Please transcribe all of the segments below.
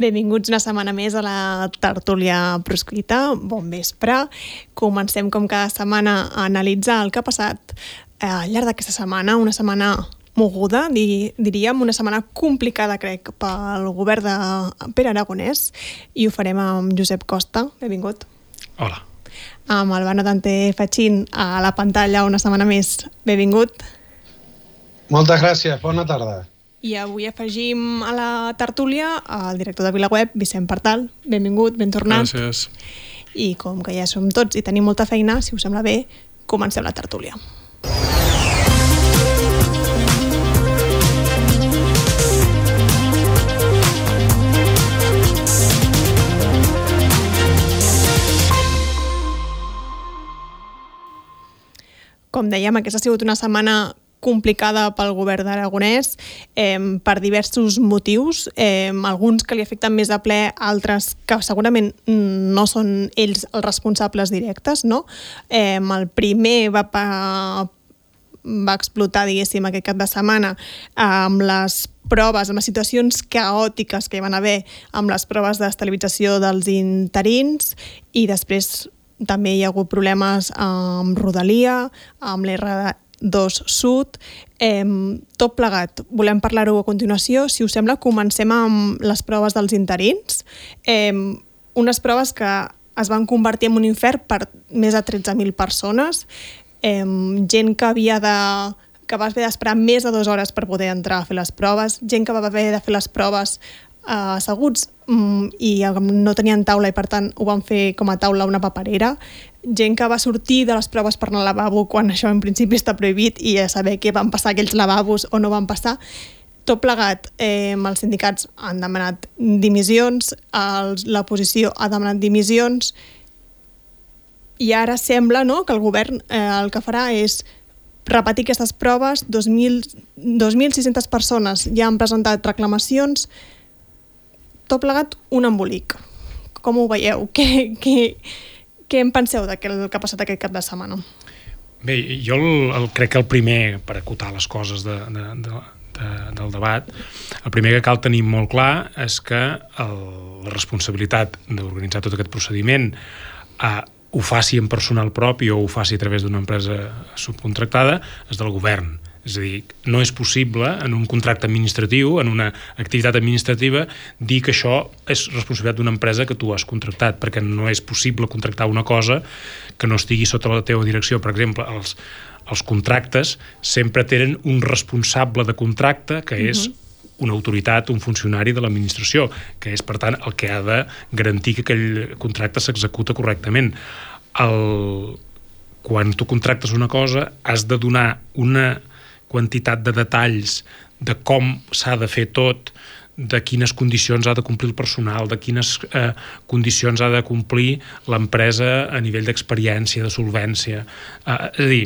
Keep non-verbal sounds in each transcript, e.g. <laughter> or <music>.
Benvinguts una setmana més a la tertúlia proscrita. Bon vespre. Comencem, com cada setmana, a analitzar el que ha passat eh, al llarg d'aquesta setmana, una setmana moguda, di, diríem, una setmana complicada, crec, pel govern de Pere Aragonès, i ho farem amb Josep Costa. Benvingut. Hola. Amb Albano Dante Fachin a la pantalla una setmana més. Benvingut. Moltes gràcies, bona tarda. I avui afegim a la tertúlia el director de VilaWeb, Vicent Partal. Benvingut, ben tornat. Gràcies. I com que ja som tots i tenim molta feina, si us sembla bé, comencem la tertúlia. Com dèiem, aquesta ha sigut una setmana complicada pel govern d'Aragonès eh, per diversos motius, eh, alguns que li afecten més a ple, altres que segurament no són ells els responsables directes, no? Eh, el primer va, va explotar, diguéssim, aquest cap de setmana amb les proves, amb les situacions caòtiques que hi van haver amb les proves d'estabilització dels interins i després també hi ha hagut problemes amb Rodalia, amb l'R2 Sud, eh, tot plegat. Volem parlar-ho a continuació. Si us sembla, comencem amb les proves dels interins. Eh, unes proves que es van convertir en un infern per més de 13.000 persones, eh, gent que havia de que va haver d'esperar més de dues hores per poder entrar a fer les proves, gent que va haver de fer les proves eh, asseguts mm, i no tenien taula i per tant ho van fer com a taula una paperera gent que va sortir de les proves per anar al lavabo quan això en principi està prohibit i a saber què van passar aquells lavabos o no van passar tot plegat, eh, els sindicats han demanat dimissions, l'oposició ha demanat dimissions i ara sembla no, que el govern eh, el que farà és repetir aquestes proves, 2.600 persones ja han presentat reclamacions, tot plegat un embolic. Com ho veieu? <laughs> Què, què, què en penseu del que ha passat aquest cap de setmana? Bé, jo el, el, crec que el primer, per acotar les coses de, de, de, de, del debat, el primer que cal tenir molt clar és que el, la responsabilitat d'organitzar tot aquest procediment eh, ho faci en personal propi o ho faci a través d'una empresa subcontractada és del govern és a dir, no és possible en un contracte administratiu, en una activitat administrativa, dir que això és responsabilitat d'una empresa que tu has contractat, perquè no és possible contractar una cosa que no estigui sota la teva direcció. Per exemple, els, els contractes sempre tenen un responsable de contracte que és uh -huh una autoritat, un funcionari de l'administració, que és, per tant, el que ha de garantir que aquell contracte s'executa correctament. El... Quan tu contractes una cosa, has de donar una quantitat de detalls de com s'ha de fer tot, de quines condicions ha de complir el personal, de quines eh, condicions ha de complir l'empresa a nivell d'experiència, de solvència. Eh, és a dir,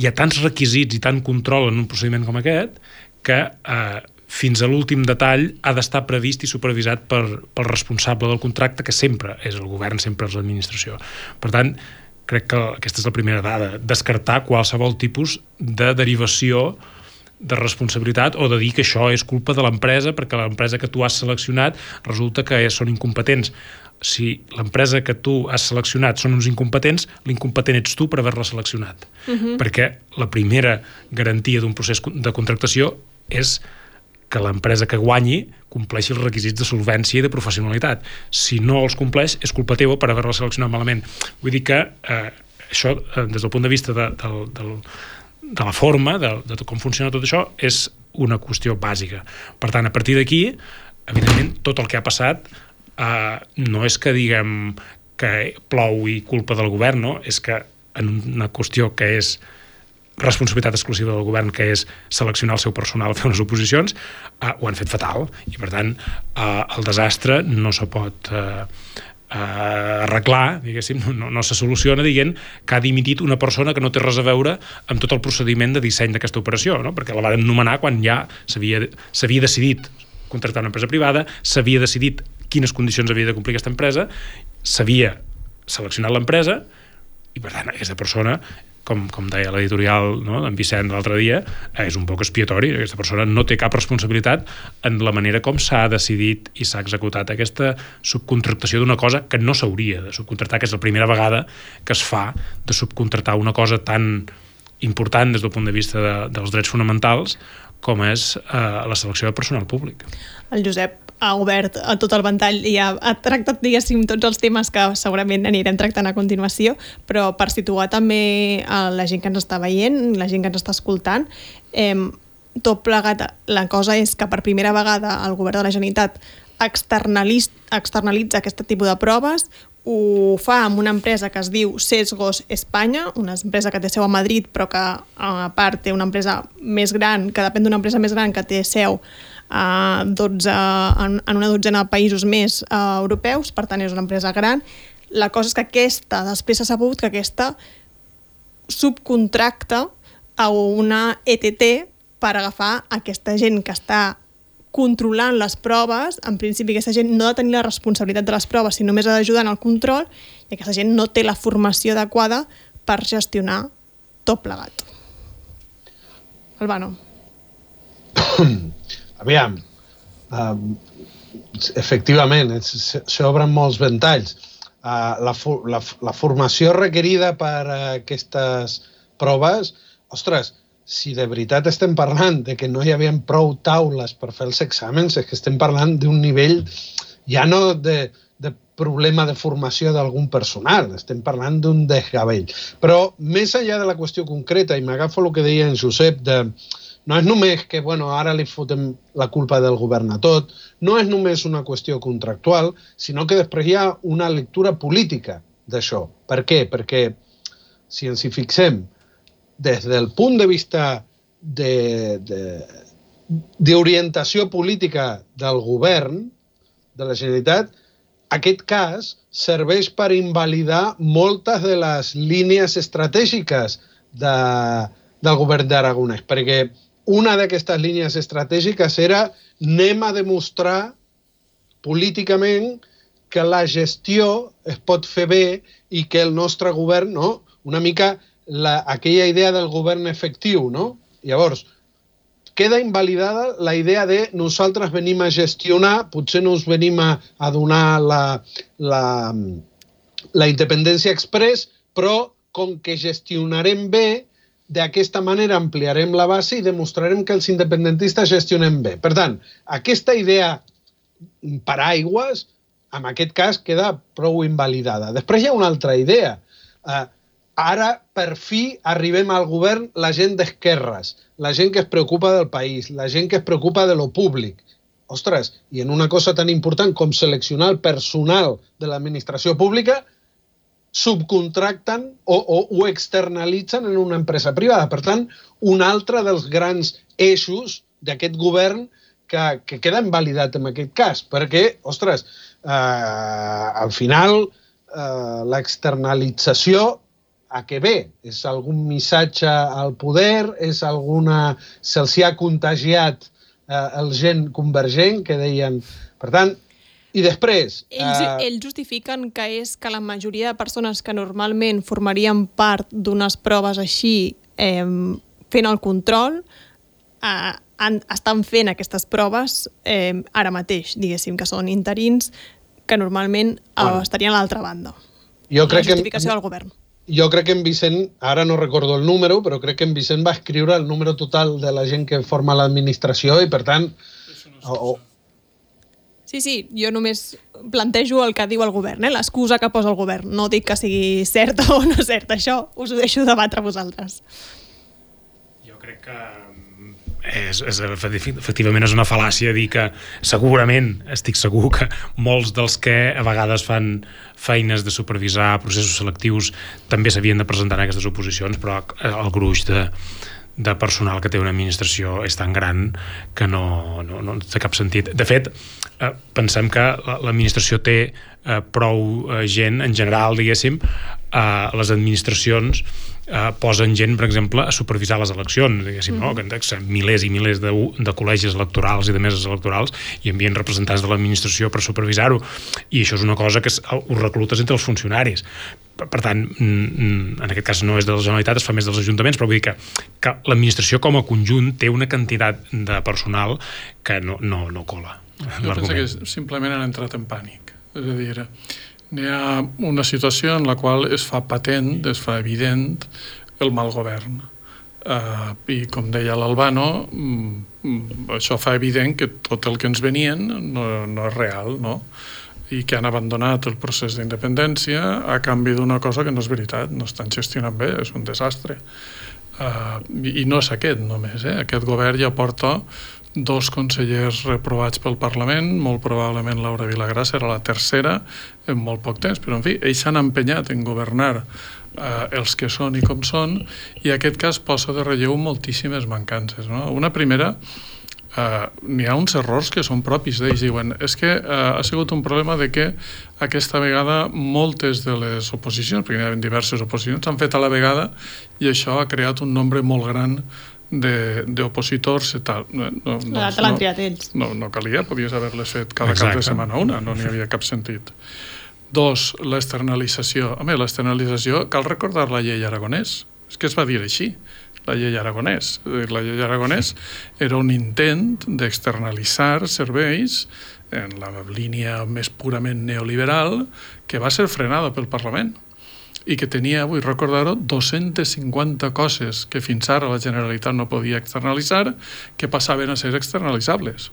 hi ha tants requisits i tant control en un procediment com aquest que eh, fins a l'últim detall ha d'estar previst i supervisat per, pel responsable del contracte, que sempre és el govern, sempre és l'administració. Per tant, crec que aquesta és la primera dada, descartar qualsevol tipus de derivació de responsabilitat o de dir que això és culpa de l'empresa perquè l'empresa que tu has seleccionat resulta que són incompetents. Si l'empresa que tu has seleccionat són uns incompetents, l'incompetent ets tu per haver-la seleccionat. Uh -huh. Perquè la primera garantia d'un procés de contractació és que l'empresa que guanyi compleixi els requisits de solvència i de professionalitat. Si no els compleix, és culpa teva per haver-la seleccionat malament. Vull dir que eh, això, eh, des del punt de vista de, de, de, de la forma, de, de com funciona tot això, és una qüestió bàsica. Per tant, a partir d'aquí, evidentment, tot el que ha passat eh, no és que diguem que plou i culpa del govern, no? és que en una qüestió que és responsabilitat exclusiva del govern, que és seleccionar el seu personal, fer unes oposicions, eh, ho han fet fatal. I, per tant, eh, el desastre no se pot eh, eh, arreglar, diguéssim, no, no se soluciona dient que ha dimitit una persona que no té res a veure amb tot el procediment de disseny d'aquesta operació, no? perquè la van nomenar quan ja s'havia decidit contractar una empresa privada, s'havia decidit quines condicions havia de complir aquesta empresa, s'havia seleccionat l'empresa i per tant aquesta persona com, com deia l'editorial no, d'en Vicent l'altre dia, és un poc expiatori. Aquesta persona no té cap responsabilitat en la manera com s'ha decidit i s'ha executat aquesta subcontractació d'una cosa que no s'hauria de subcontractar, que és la primera vegada que es fa de subcontractar una cosa tan important des del punt de vista de, dels drets fonamentals com és eh, la selecció de personal públic. El Josep ha obert a tot el ventall i ha, ha tractat, diguéssim, tots els temes que segurament anirem tractant a continuació, però per situar també a la gent que ens està veient, la gent que ens està escoltant, eh, tot plegat, la cosa és que per primera vegada el govern de la Generalitat externalitza, externalitza aquest tipus de proves, ho fa amb una empresa que es diu Sesgos Espanya, una empresa que té seu a Madrid però que a part té una empresa més gran, que depèn d'una empresa més gran que té seu a 12, en, en una dotzena de països més uh, europeus, per tant és una empresa gran. La cosa és que aquesta, després s'ha sabut que aquesta subcontracta a una ETT per agafar aquesta gent que està controlant les proves, en principi aquesta gent no ha de tenir la responsabilitat de les proves, sinó només ha d'ajudar en el control, i aquesta gent no té la formació adequada per gestionar tot plegat. Albano. <coughs> Aviam, um, efectivament, s'obren molts ventalls. Uh, la, la, la formació requerida per uh, aquestes proves, ostres, si de veritat estem parlant de que no hi havia prou taules per fer els exàmens, és que estem parlant d'un nivell ja no de, de problema de formació d'algun personal, estem parlant d'un desgavell. Però més enllà de la qüestió concreta, i m'agafo el que deia en Josep, de, no és només que bueno, ara li fotem la culpa del govern a tot, no és només una qüestió contractual, sinó que després hi ha una lectura política d'això. Per què? Perquè, si ens hi fixem, des del punt de vista d'orientació de, de, política del govern de la Generalitat, aquest cas serveix per invalidar moltes de les línies estratègiques de, del govern d'Aragonès, perquè una d'aquestes línies estratègiques era anem a demostrar políticament que la gestió es pot fer bé i que el nostre govern, no, una mica la, aquella idea del govern efectiu, no? Llavors, queda invalidada la idea de nosaltres venim a gestionar, potser no us venim a, a donar la, la, la independència express, però com que gestionarem bé, d'aquesta manera ampliarem la base i demostrarem que els independentistes gestionem bé. Per tant, aquesta idea paraigües, en aquest cas, queda prou invalidada. Després hi ha una altra idea. Uh, Ara, per fi, arribem al govern la gent d'esquerres, la gent que es preocupa del país, la gent que es preocupa de lo públic. Ostres, i en una cosa tan important com seleccionar el personal de l'administració pública, subcontracten o, o ho externalitzen en una empresa privada. Per tant, un altre dels grans eixos d'aquest govern que, que queda invalidat en aquest cas, perquè, ostres, eh, al final eh, l'externalització a què ve? És algun missatge al poder? És alguna... Se'ls ha contagiat eh, el gent convergent, que deien... Per tant, i després... Ells, eh... ells justifiquen que és que la majoria de persones que normalment formarien part d'unes proves així eh, fent el control eh, han, estan fent aquestes proves eh, ara mateix, diguéssim, que són interins que normalment eh, bueno. estarien a l'altra banda. Jo crec la justificació que... del govern jo crec que en Vicent, ara no recordo el número, però crec que en Vicent va escriure el número total de la gent que forma l'administració i, per tant... O... Sí, sí, jo només plantejo el que diu el govern, eh? l'excusa que posa el govern. No dic que sigui cert o no cert, això us ho deixo debatre vosaltres. Jo crec que és, és, efectivament és una fal·làcia dir que segurament, estic segur que molts dels que a vegades fan feines de supervisar processos selectius també s'havien de presentar en aquestes oposicions, però el gruix de, de personal que té una administració és tan gran que no, no, no té cap sentit. De fet, eh, pensem que l'administració té eh, prou eh, gent, en general, diguéssim, a les administracions eh, posen gent, per exemple, a supervisar les eleccions, diguéssim, mm. no? que milers i milers de, de col·legis electorals i de meses electorals i envien representants de l'administració per supervisar-ho. I això és una cosa que ho reclutes entre els funcionaris per tant, en aquest cas no és de la Generalitat, es fa més dels ajuntaments, però vull dir que, que l'administració com a conjunt té una quantitat de personal que no, no, no cola. Jo penso que simplement han entrat en pànic. És a dir, n'hi ha una situació en la qual es fa patent, es fa evident el mal govern. Uh, I com deia l'Albano, mm, això fa evident que tot el que ens venien no, no és real, no? i que han abandonat el procés d'independència a canvi d'una cosa que no és veritat, no estan gestionant bé, és un desastre. Uh, I no és aquest només, eh? aquest govern ja porta dos consellers reprovats pel Parlament, molt probablement Laura Vilagrà serà la tercera en molt poc temps, però en fi, ells s'han empenyat en governar eh, els que són i com són, i aquest cas posa de relleu moltíssimes mancances. No? Una primera, eh, n'hi ha uns errors que són propis d'ells, diuen, és que eh, ha sigut un problema de que aquesta vegada moltes de les oposicions, perquè hi ha diverses oposicions, s'han fet a la vegada i això ha creat un nombre molt gran d'opositors i tal. No, no, no, l'han triat ells. No, no calia, podies haver-les fet cada Exacte. cap de setmana una, no n'hi havia cap sentit. Dos, l'externalització. Home, l'externalització, cal recordar la llei aragonès. És que es va dir així, la llei aragonès. La llei aragonès era un intent d'externalitzar serveis en la línia més purament neoliberal que va ser frenada pel Parlament i que tenia, vull recordar-ho, 250 coses que fins ara la Generalitat no podia externalitzar que passaven a ser externalitzables.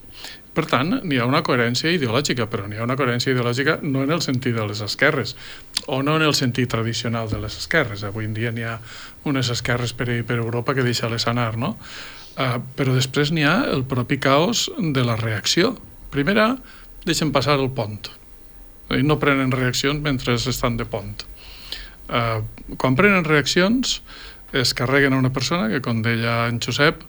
Per tant, n'hi ha una coherència ideològica, però n'hi ha una coherència ideològica no en el sentit de les esquerres, o no en el sentit tradicional de les esquerres. Avui en dia n'hi ha unes esquerres per, per Europa que deixa-les anar, no? Uh, però després n'hi ha el propi caos de la reacció. Primera, deixen passar el pont. I no prenen reaccions mentre estan de pont eh, quan prenen reaccions es carreguen a una persona que, com deia en Josep,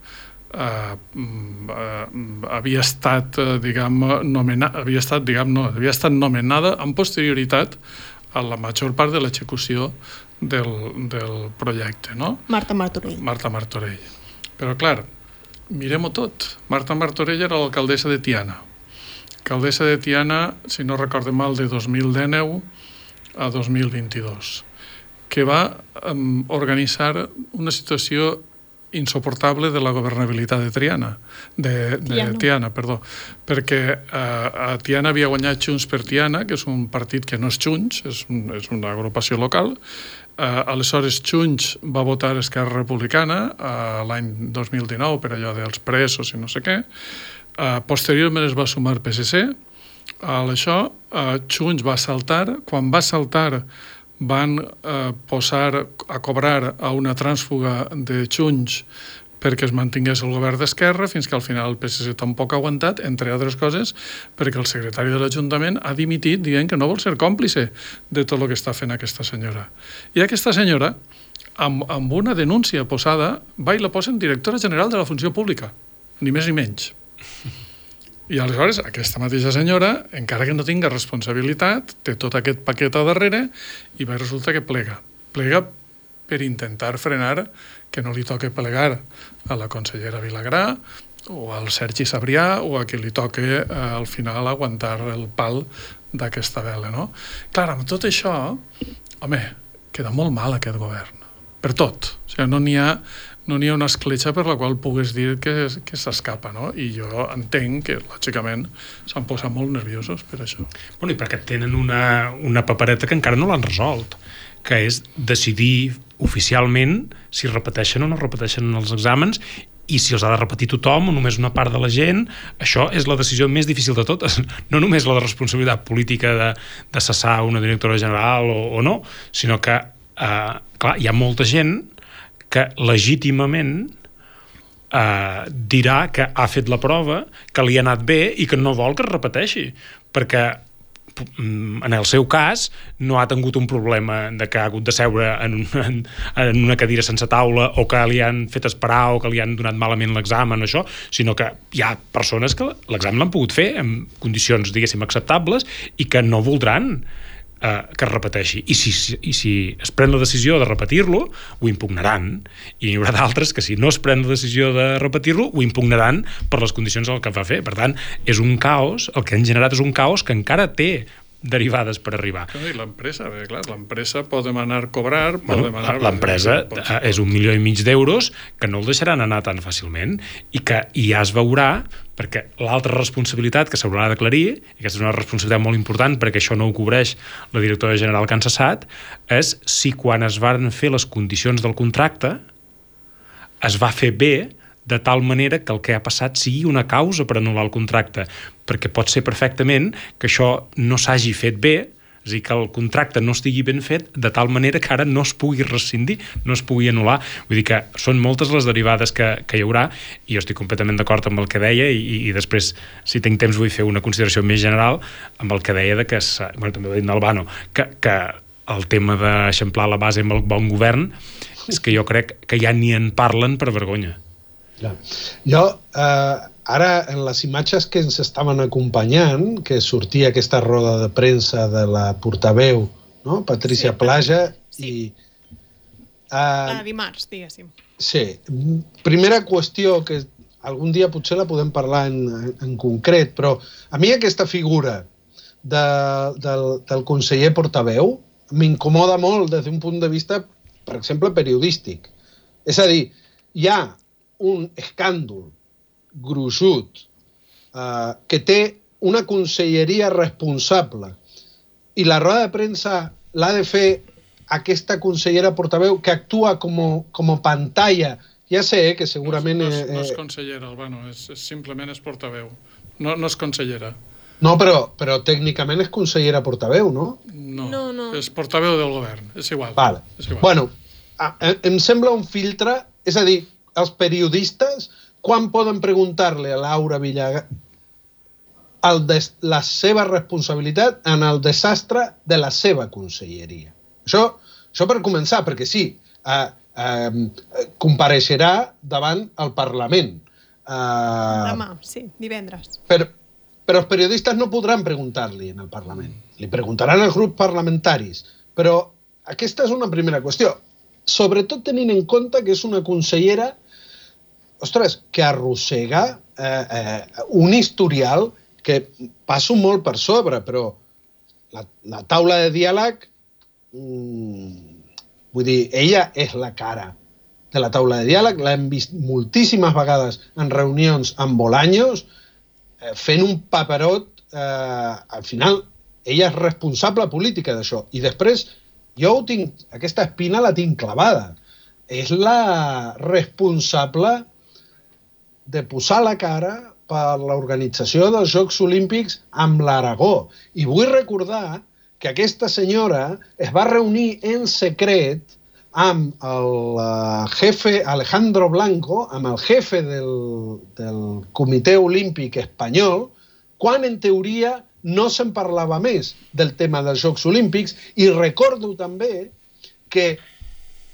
eh, eh, havia estat, eh, diguem, nomenada, havia estat, diguem, no, havia estat nomenada amb posterioritat a la major part de l'execució del, del projecte, no? Marta Martorell. Marta Martorell. Però, clar, mirem-ho tot. Marta Martorell era l'alcaldessa de Tiana. Alcaldessa de Tiana, si no recordem mal, de 2019 a 2022 que va um, organitzar una situació insoportable de la governabilitat de Triana, de, de Tiana. Tiana, perdó, perquè uh, a Tiana havia guanyat Junts per Tiana, que és un partit que no és Junts, és, un, és una agrupació local, uh, aleshores Junts va votar Esquerra Republicana uh, l'any 2019 per allò dels presos i no sé què, uh, posteriorment es va sumar PSC, a això uh, Junts va saltar, quan va saltar van eh, posar a cobrar a una trànsfuga de Junts perquè es mantingués el govern d'Esquerra fins que al final el PSC tampoc ha aguantat, entre altres coses, perquè el secretari de l'Ajuntament ha dimitit dient que no vol ser còmplice de tot el que està fent aquesta senyora. I aquesta senyora, amb, amb una denúncia posada, va i la posa en directora general de la Funció Pública, ni més ni menys. I aleshores aquesta mateixa senyora, encara que no tinga responsabilitat, té tot aquest paquet a darrere i va resulta que plega. Plega per intentar frenar que no li toque plegar a la consellera Vilagrà o al Sergi Sabrià o a qui li toque eh, al final aguantar el pal d'aquesta vela, no? Clar, amb tot això, home, queda molt mal aquest govern. Per tot. O sigui, no n'hi ha no n'hi ha una escletxa per la qual pugues dir que, que s'escapa, no? I jo entenc que, lògicament, s'han posat molt nerviosos per això. Bueno, i perquè tenen una, una papereta que encara no l'han resolt, que és decidir oficialment si repeteixen o no repeteixen els exàmens i si els ha de repetir tothom o només una part de la gent, això és la decisió més difícil de totes. <laughs> No només la de responsabilitat política de, de cessar una directora general o, o no, sinó que, eh, clar, hi ha molta gent que legítimament eh, dirà que ha fet la prova, que li ha anat bé i que no vol que es repeteixi, perquè mm, en el seu cas no ha tingut un problema de que ha hagut de seure en, en, en una cadira sense taula o que li han fet esperar o que li han donat malament l'examen això, sinó que hi ha persones que l'examen l'han pogut fer en condicions, diguéssim, acceptables i que no voldran eh, que es repeteixi. I si, I si es pren la decisió de repetir-lo, ho impugnaran. I hi haurà d'altres que si no es pren la decisió de repetir-lo, ho impugnaran per les condicions del que va fer. Per tant, és un caos, el que han generat és un caos que encara té derivades per arribar. I l'empresa, clar, l'empresa pot demanar cobrar, pot bueno, demanar... L'empresa és un milió i mig d'euros que no el deixaran anar tan fàcilment i que ja es veurà perquè l'altra responsabilitat que s'haurà d'aclarir, i aquesta és una responsabilitat molt important perquè això no ho cobreix la directora general que han cessat, és si quan es van fer les condicions del contracte es va fer bé de tal manera que el que ha passat sigui una causa per anul·lar el contracte, perquè pot ser perfectament que això no s'hagi fet bé, és a dir, que el contracte no estigui ben fet de tal manera que ara no es pugui rescindir, no es pugui anul·lar. Vull dir que són moltes les derivades que, que hi haurà i jo estic completament d'acord amb el que deia i, i després, si tinc temps, vull fer una consideració més general amb el que deia de que, bueno, també ho ha dit Nalbano, que, que el tema d'eixamplar la base amb el bon govern és que jo crec que ja ni en parlen per vergonya. Ja. Jo, eh, ara, en les imatges que ens estaven acompanyant, que sortia aquesta roda de premsa de la portaveu, no? Patricia sí, Plaja, sí. i... Eh, ah, dimarts, diguéssim. Sí. Primera qüestió que algun dia potser la podem parlar en, en concret, però a mi aquesta figura de, del, del conseller portaveu m'incomoda molt des d'un punt de vista, per exemple, periodístic. És a dir, hi ha un escàndol gruixut eh, que té una conselleria responsable i la roda de premsa l'ha de fer aquesta consellera portaveu que actua com, com a pantalla. Ja sé eh, que segurament... No, no, és, no és consellera, Albano, és, és simplement és portaveu. No, no és consellera. No, però, però tècnicament és consellera portaveu, no? No, no, no. és portaveu del govern, és igual. Vale. És igual. Bueno, em sembla un filtre, és a dir, els periodistes quan poden preguntar-li a Laura Villaga el des, la seva responsabilitat en el desastre de la seva conselleria. Això, això per començar, perquè sí, eh, eh, compareixerà davant el Parlament. Eh, Demà, sí, divendres. Però, però els periodistes no podran preguntar-li en el Parlament. Li preguntaran als grups parlamentaris. Però aquesta és una primera qüestió. Sobretot tenint en compte que és una consellera ostres, que arrossega eh, eh, un historial que passo molt per sobre, però la, la taula de diàleg, mm, vull dir, ella és la cara de la taula de diàleg, l'hem vist moltíssimes vegades en reunions amb Bolaños, eh, fent un paperot, eh, al final, ella és responsable política d'això, i després jo tinc, aquesta espina la tinc clavada, és la responsable de posar la cara per l'organització dels Jocs Olímpics amb l'Aragó. I vull recordar que aquesta senyora es va reunir en secret amb el uh, jefe Alejandro Blanco, amb el jefe del, del Comitè Olímpic Espanyol, quan en teoria no se'n parlava més del tema dels Jocs Olímpics i recordo també que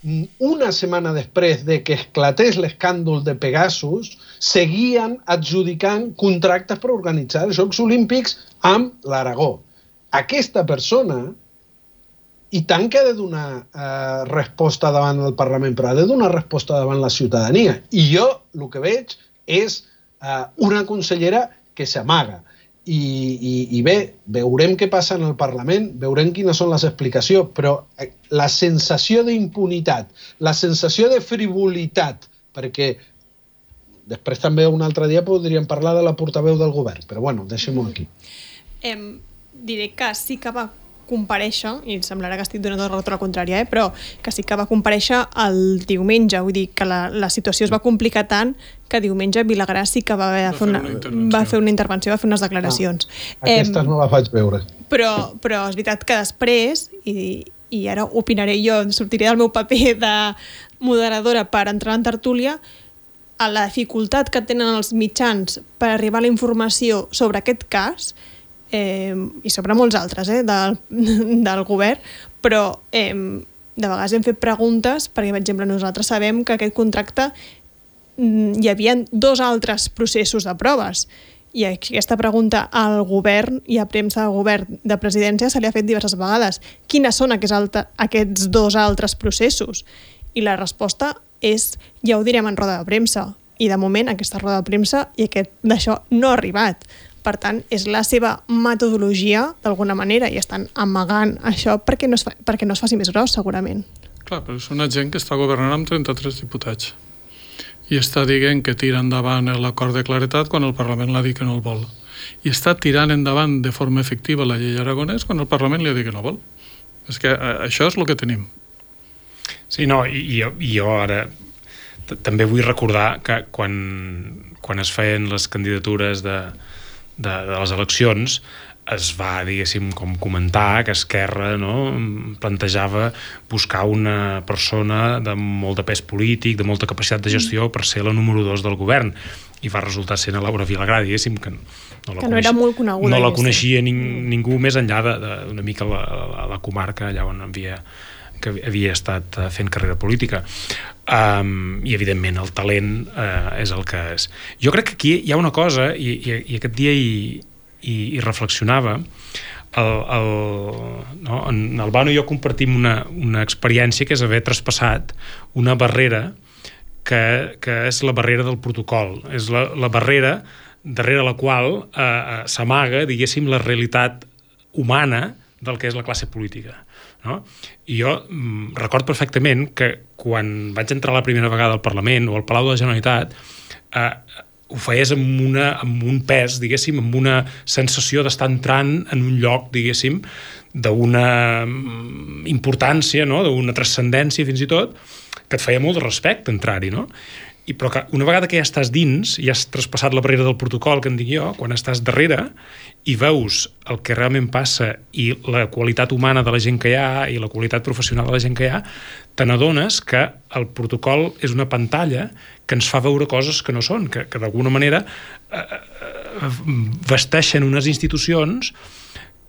una setmana després de que esclatés l'escàndol de Pegasus, seguien adjudicant contractes per organitzar els Jocs Olímpics amb l'Aragó. Aquesta persona, i tant que ha de donar eh, resposta davant del Parlament, però ha de donar resposta davant la ciutadania. I jo el que veig és eh, una consellera que s'amaga i, i, i bé, veurem què passa en el Parlament, veurem quines són les explicacions, però eh, la sensació d'impunitat, la sensació de frivolitat, perquè després també un altre dia podríem parlar de la portaveu del govern, però bueno, deixem-ho aquí. Eh, diré que sí que va compareixer, i semblarà que estic donant la raó la contrària, eh? però que sí que va compareixer el diumenge, vull dir que la, la situació es va complicar tant que diumenge Vilagrà sí que va, va, fer, una, una va fer una intervenció, va fer unes declaracions. Ah, aquestes eh, no les vaig veure. Però, però és veritat que després, i, i ara opinaré jo, sortiré del meu paper de moderadora per entrar en tertúlia, a la dificultat que tenen els mitjans per arribar a la informació sobre aquest cas, eh, i sobre molts altres eh, del, <laughs> del govern, però eh, de vegades hem fet preguntes, perquè, per exemple, nosaltres sabem que aquest contracte mm, hi havia dos altres processos de proves I aquesta pregunta al govern i a premsa del govern de presidència se li ha fet diverses vegades. Quines són aquests, alta, aquests dos altres processos? I la resposta és, ja ho direm en roda de premsa. I de moment aquesta roda de premsa i aquest d'això no ha arribat. Per tant, és la seva metodologia, d'alguna manera, i estan amagant això perquè no, es fa, perquè no es faci més gros, segurament. Clar, però és una gent que està governant amb 33 diputats i està dient que tira endavant l'acord de claretat quan el Parlament l'ha dit que no el vol. I està tirant endavant de forma efectiva la llei aragonès quan el Parlament li ha dit que no vol. És que eh, això és el que tenim. Sí, no, i, i, i jo ara també vull recordar que quan, quan es feien les candidatures de, de, de les eleccions es va, diguéssim, com comentar que Esquerra no, plantejava buscar una persona de molt de pes polític, de molta capacitat de gestió per ser la número 2 del govern i va resultar sent a Laura Vilagrà, diguéssim, que no, la, que no era molt coneguda. No la coneixia ning, ningú més enllà d'una mica la, la, la comarca allà on havia que havia estat eh, fent carrera política um, i evidentment el talent uh, és el que és jo crec que aquí hi ha una cosa i, i, i aquest dia hi, hi, hi reflexionava el, el, no? en Albano i jo compartim una, una experiència que és haver traspassat una barrera que, que és la barrera del protocol és la, la barrera darrere la qual eh, uh, s'amaga, diguéssim, la realitat humana del que és la classe política. No? I jo mm, record perfectament que quan vaig entrar la primera vegada al Parlament o al Palau de la Generalitat eh, ho feies amb, una, amb un pes, diguéssim, amb una sensació d'estar entrant en un lloc, diguéssim, d'una mm, importància, no? d'una transcendència fins i tot, que et feia molt de respecte entrar-hi, no? I, però que una vegada que ja estàs dins, ja has traspassat la barrera del protocol, que en dic jo, quan estàs darrere i veus el que realment passa i la qualitat humana de la gent que hi ha i la qualitat professional de la gent que hi ha, te n'adones que el protocol és una pantalla que ens fa veure coses que no són, que, que d'alguna manera eh, eh, vesteixen unes institucions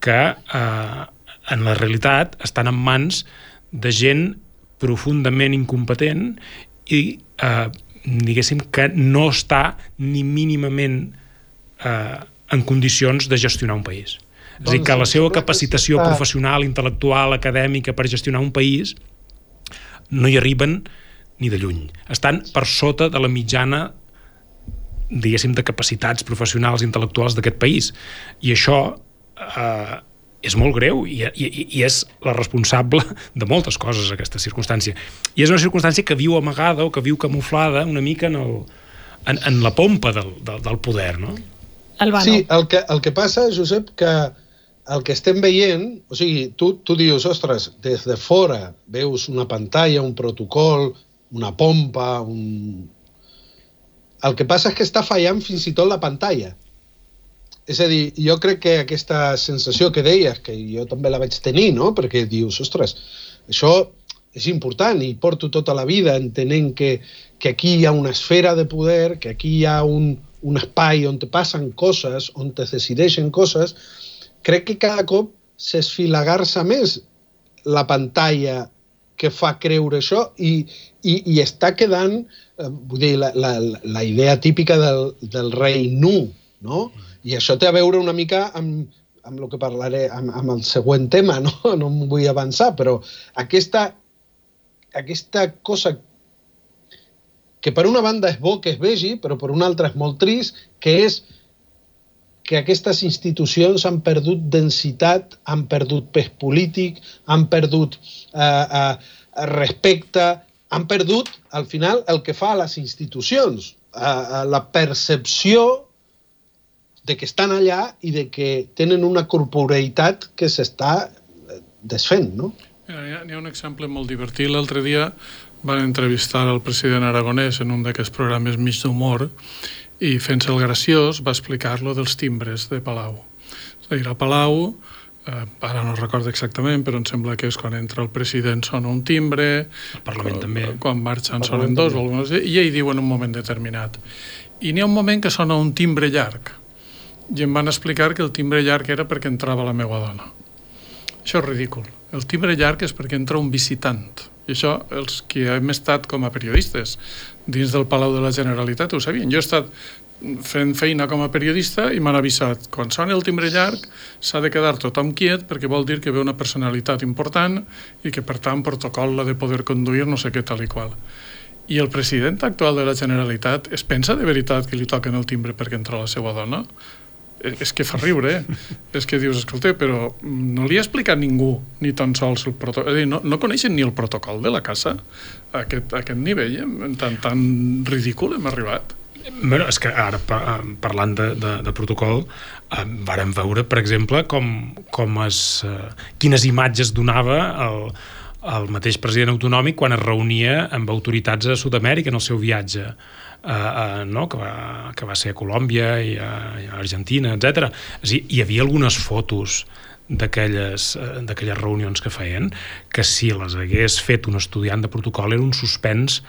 que eh, en la realitat estan en mans de gent profundament incompetent i eh, diguéssim que no està ni mínimament eh, en condicions de gestionar un país. Doncs, és a dir, que la seva capacitació està... professional, intel·lectual, acadèmica per gestionar un país no hi arriben ni de lluny. Estan per sota de la mitjana diguéssim, de capacitats professionals i intel·lectuals d'aquest país. I això eh, és molt greu i, i, i és la responsable de moltes coses aquesta circumstància. I és una circumstància que viu amagada o que viu camuflada una mica en, el, en, en la pompa del, del, del poder, no? Albano. Sí, el que, el que passa, Josep, que el que estem veient, o sigui, tu, tu dius, ostres, des de fora veus una pantalla, un protocol, una pompa, un... El que passa és que està fallant fins i tot la pantalla. És a dir, jo crec que aquesta sensació que deies, que jo també la vaig tenir, no? perquè dius, ostres, això és important i porto tota la vida entenent que, que aquí hi ha una esfera de poder, que aquí hi ha un, un espai on te passen coses, on te decideixen coses, crec que cada cop s'esfilagar-se més la pantalla que fa creure això i, i, i està quedant, eh, vull dir, la, la, la idea típica del, del rei nu, no? Mm i això té a veure una mica amb, amb el que parlaré, amb, amb el següent tema, no, <laughs> no em vull avançar, però aquesta, aquesta cosa que per una banda és bo que es vegi, però per una altra és molt trist, que és que aquestes institucions han perdut densitat, han perdut pes polític, han perdut eh, eh, respecte, han perdut, al final, el que fa a les institucions, eh, la percepció de que estan allà i de que tenen una corporeïtat que s'està eh, desfent, no? Hi ha, hi ha un exemple molt divertit. L'altre dia van entrevistar el president aragonès en un d'aquests programes mig d'humor i fent-se el graciós va explicar-lo dels timbres de Palau. És a dir, a Palau, eh, ara no recordo exactament, però em sembla que és quan entra el president sona un timbre, el Parlament quan, també. quan marxen sonen dos, o alguna cosa, i ell diu en un moment determinat. I n'hi ha un moment que sona un timbre llarg, i em van explicar que el timbre llarg era perquè entrava la meva dona. Això és ridícul. El timbre llarg és perquè entra un visitant. I això, els que hem estat com a periodistes dins del Palau de la Generalitat ho sabien. Jo he estat fent feina com a periodista i m'han avisat, quan sona el timbre llarg s'ha de quedar tothom quiet perquè vol dir que ve una personalitat important i que per tant protocol l'ha de poder conduir no sé què tal i qual. I el president actual de la Generalitat es pensa de veritat que li toquen el timbre perquè entra la seva dona? Eh, és que fa riure, eh? és que dius, escolta, però no li ha explicat ningú ni tan sols el protocol, és dir, no, no coneixen ni el protocol de la casa a aquest, a aquest nivell, eh? tan, tan ridícul hem arribat. Bueno, és que ara, parlant de, de, de protocol, eh, vàrem veure, per exemple, com, com es, eh, quines imatges donava el, el mateix president autonòmic quan es reunia amb autoritats a Sud-amèrica en el seu viatge uh, no? que, va, que va ser a Colòmbia i a, i a Argentina, etc. Hi havia algunes fotos d'aquelles d'aquelles reunions que feien que si les hagués fet un estudiant de protocol era un suspens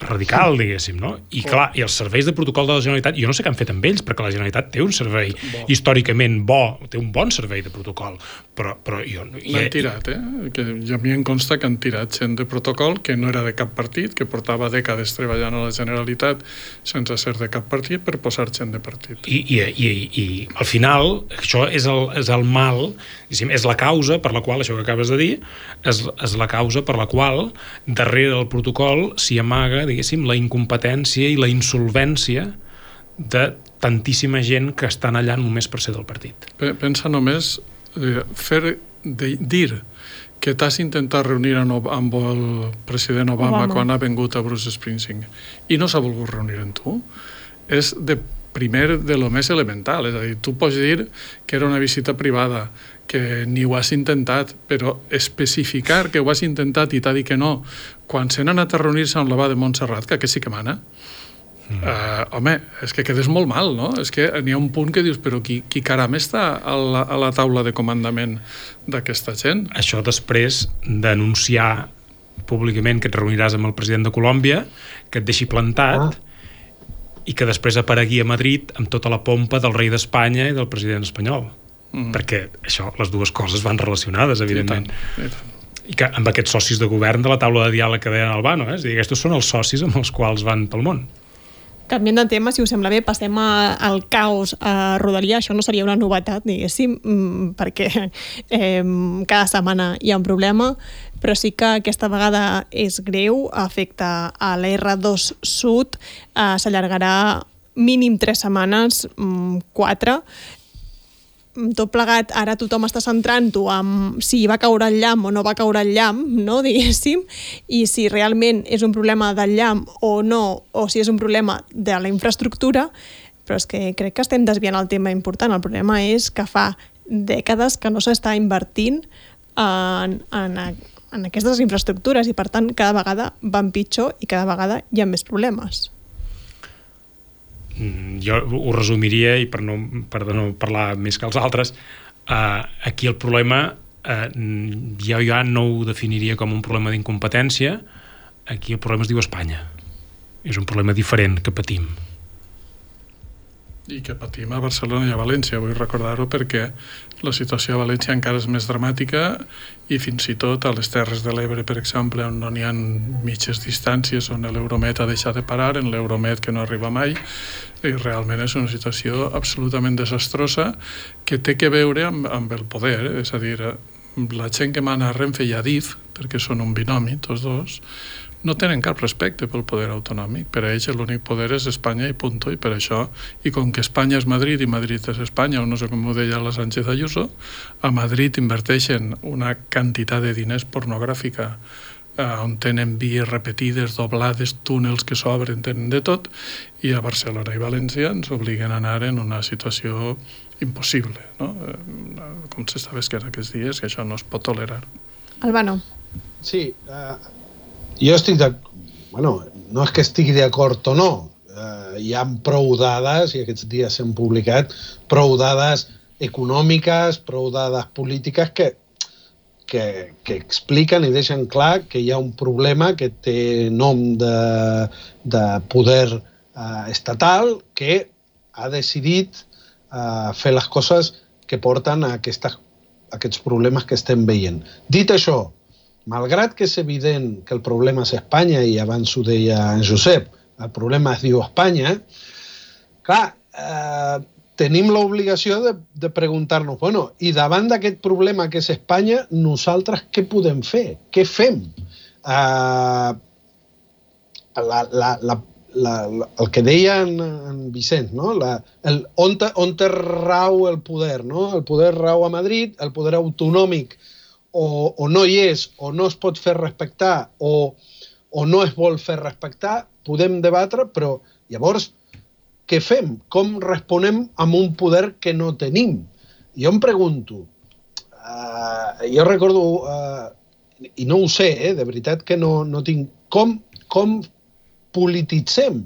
radical, diguéssim, no? I clar, i els serveis de protocol de la Generalitat, jo no sé què han fet amb ells, perquè la Generalitat té un servei bo. històricament bo, té un bon servei de protocol, però, però jo... L'han tirat, eh? Que ja a mi em consta que han tirat gent de protocol que no era de cap partit, que portava dècades treballant a la Generalitat sense ser de cap partit per posar gent de partit. I, i, i, i al final, això és el, és el mal, és la causa per la qual, això que acabes de dir, és, és la causa per la qual darrere del protocol s'hi amaga diguéssim, la incompetència i la insolvència de tantíssima gent que estan allà només per ser del partit. Pensa només eh, fer, de, dir que t'has intentat reunir amb el president Obama, Obama quan ha vengut a Bruce Springsteen i no s'ha volgut reunir amb tu, és de primer de lo més elemental, és a dir, tu pots dir que era una visita privada, que ni ho has intentat, però especificar que ho has intentat i t'ha dit que no, quan s'han anat a reunir-se amb l'Abà de Montserrat, que aquest sí que mana, Mm. Uh, home, és que quedes molt mal, no? És que n'hi ha un punt que dius, però qui, qui caram està a la, a la taula de comandament d'aquesta gent? Això després d'anunciar públicament que et reuniràs amb el president de Colòmbia, que et deixi plantat, ah i que després aparegui a Madrid amb tota la pompa del rei d'Espanya i del president espanyol. Mm. Perquè això, les dues coses van relacionades, evidentment. I tant, i tant. I que amb aquests socis de govern de la taula de diàleg que deien Albano, eh? és a dir, aquests són els socis amb els quals van pel món. Canviant de tema, si us sembla bé, passem a, al caos a Rodalia. Això no seria una novetat, diguéssim, mm, perquè eh, cada setmana hi ha un problema però sí que aquesta vegada és greu, afecta a l'R2 Sud, eh, s'allargarà mínim tres setmanes, mm, quatre, tot plegat, ara tothom està centrant-ho en si va caure el llamp o no va caure el llamp, no, <laughs> diguéssim, i si realment és un problema del llamp o no, o si és un problema de la infraestructura, però és que crec que estem desviant el tema important. El problema és que fa dècades que no s'està invertint en, en, en aquestes infraestructures i per tant cada vegada van pitjor i cada vegada hi ha més problemes. Mm, jo ho resumiria i per no, per no parlar més que els altres eh, aquí el problema eh, jo ja no ho definiria com un problema d'incompetència aquí el problema es diu Espanya. És un problema diferent que patim i que patim a Barcelona i a València, vull recordar-ho perquè la situació a València encara és més dramàtica i fins i tot a les Terres de l'Ebre, per exemple, on no n'hi ha mitges distàncies, on l'Euromet ha deixat de parar, en l'Euromet que no arriba mai, i realment és una situació absolutament desastrosa que té que veure amb, amb el poder, eh? és a dir, la gent que mana a Renfe i a DIF, perquè són un binomi, tots dos, no tenen cap respecte pel poder autonòmic. Per a ells l'únic poder és Espanya i punt. I per això, i com que Espanya és Madrid i Madrid és Espanya, o no sé com ho deia la Sánchez Ayuso, a Madrid inverteixen una quantitat de diners pornogràfica eh, on tenen vies repetides, doblades, túnels que s'obren, tenen de tot, i a Barcelona i València ens obliguen a anar en una situació impossible, no? Eh, com s'està que aquests dies, que això no es pot tolerar. Albano. Sí, uh, jo estic de... Bueno, no és que estigui d'acord o no, eh, hi ha prou dades, i aquests dies s'han publicat, prou dades econòmiques, prou dades polítiques que, que, que expliquen i deixen clar que hi ha un problema que té nom de, de poder eh, estatal que ha decidit eh, fer les coses que porten a, aquestes, a aquests problemes que estem veient. Dit això, malgrat que és evident que el problema és Espanya, i abans ho deia en Josep, el problema es diu Espanya, clar, eh, tenim l'obligació de, de preguntar-nos, bueno, i davant d'aquest problema que és Espanya, nosaltres què podem fer? Què fem? Uh, la, la, la, la, el que deia en, en Vicent, no? la, el, on, te, on te rau el poder? No? El poder rau a Madrid, el poder autonòmic o, o no hi és, o no es pot fer respectar, o, o no es vol fer respectar, podem debatre, però llavors què fem? Com responem amb un poder que no tenim? Jo em pregunto, uh, jo recordo, uh, i no ho sé, eh, de veritat que no, no tinc... Com, com polititzem?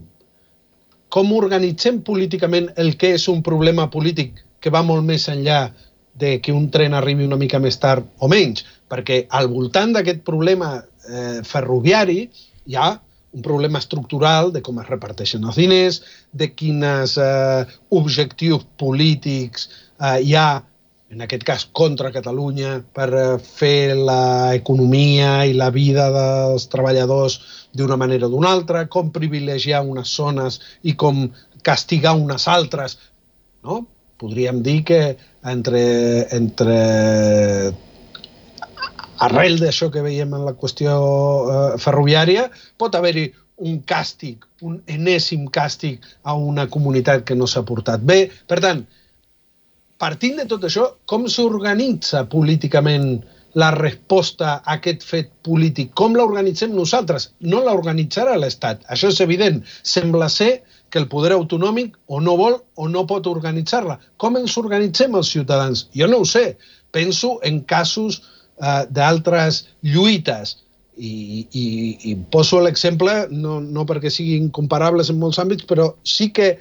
Com organitzem políticament el que és un problema polític que va molt més enllà de que un tren arribi una mica més tard o menys? Perquè al voltant d'aquest problema eh, ferroviari hi ha un problema estructural de com es reparteixen els diners, de quins eh, objectius polítics eh, hi ha, en aquest cas contra Catalunya, per eh, fer l'economia i la vida dels treballadors d'una manera o d'una altra, com privilegiar unes zones i com castigar unes altres. No? Podríem dir que entre, entre arrel d'això que veiem en la qüestió eh, ferroviària, pot haver-hi un càstig, un enèsim càstig a una comunitat que no s'ha portat bé. Per tant, partint de tot això, com s'organitza políticament la resposta a aquest fet polític? Com l'organitzem nosaltres? No l'organitzarà l'Estat. Això és evident. Sembla ser que el poder autonòmic o no vol o no pot organitzar-la. Com ens organitzem els ciutadans? Jo no ho sé. Penso en casos uh, d'altres lluites i, i, i poso l'exemple no, no perquè siguin comparables en molts àmbits, però sí que eh,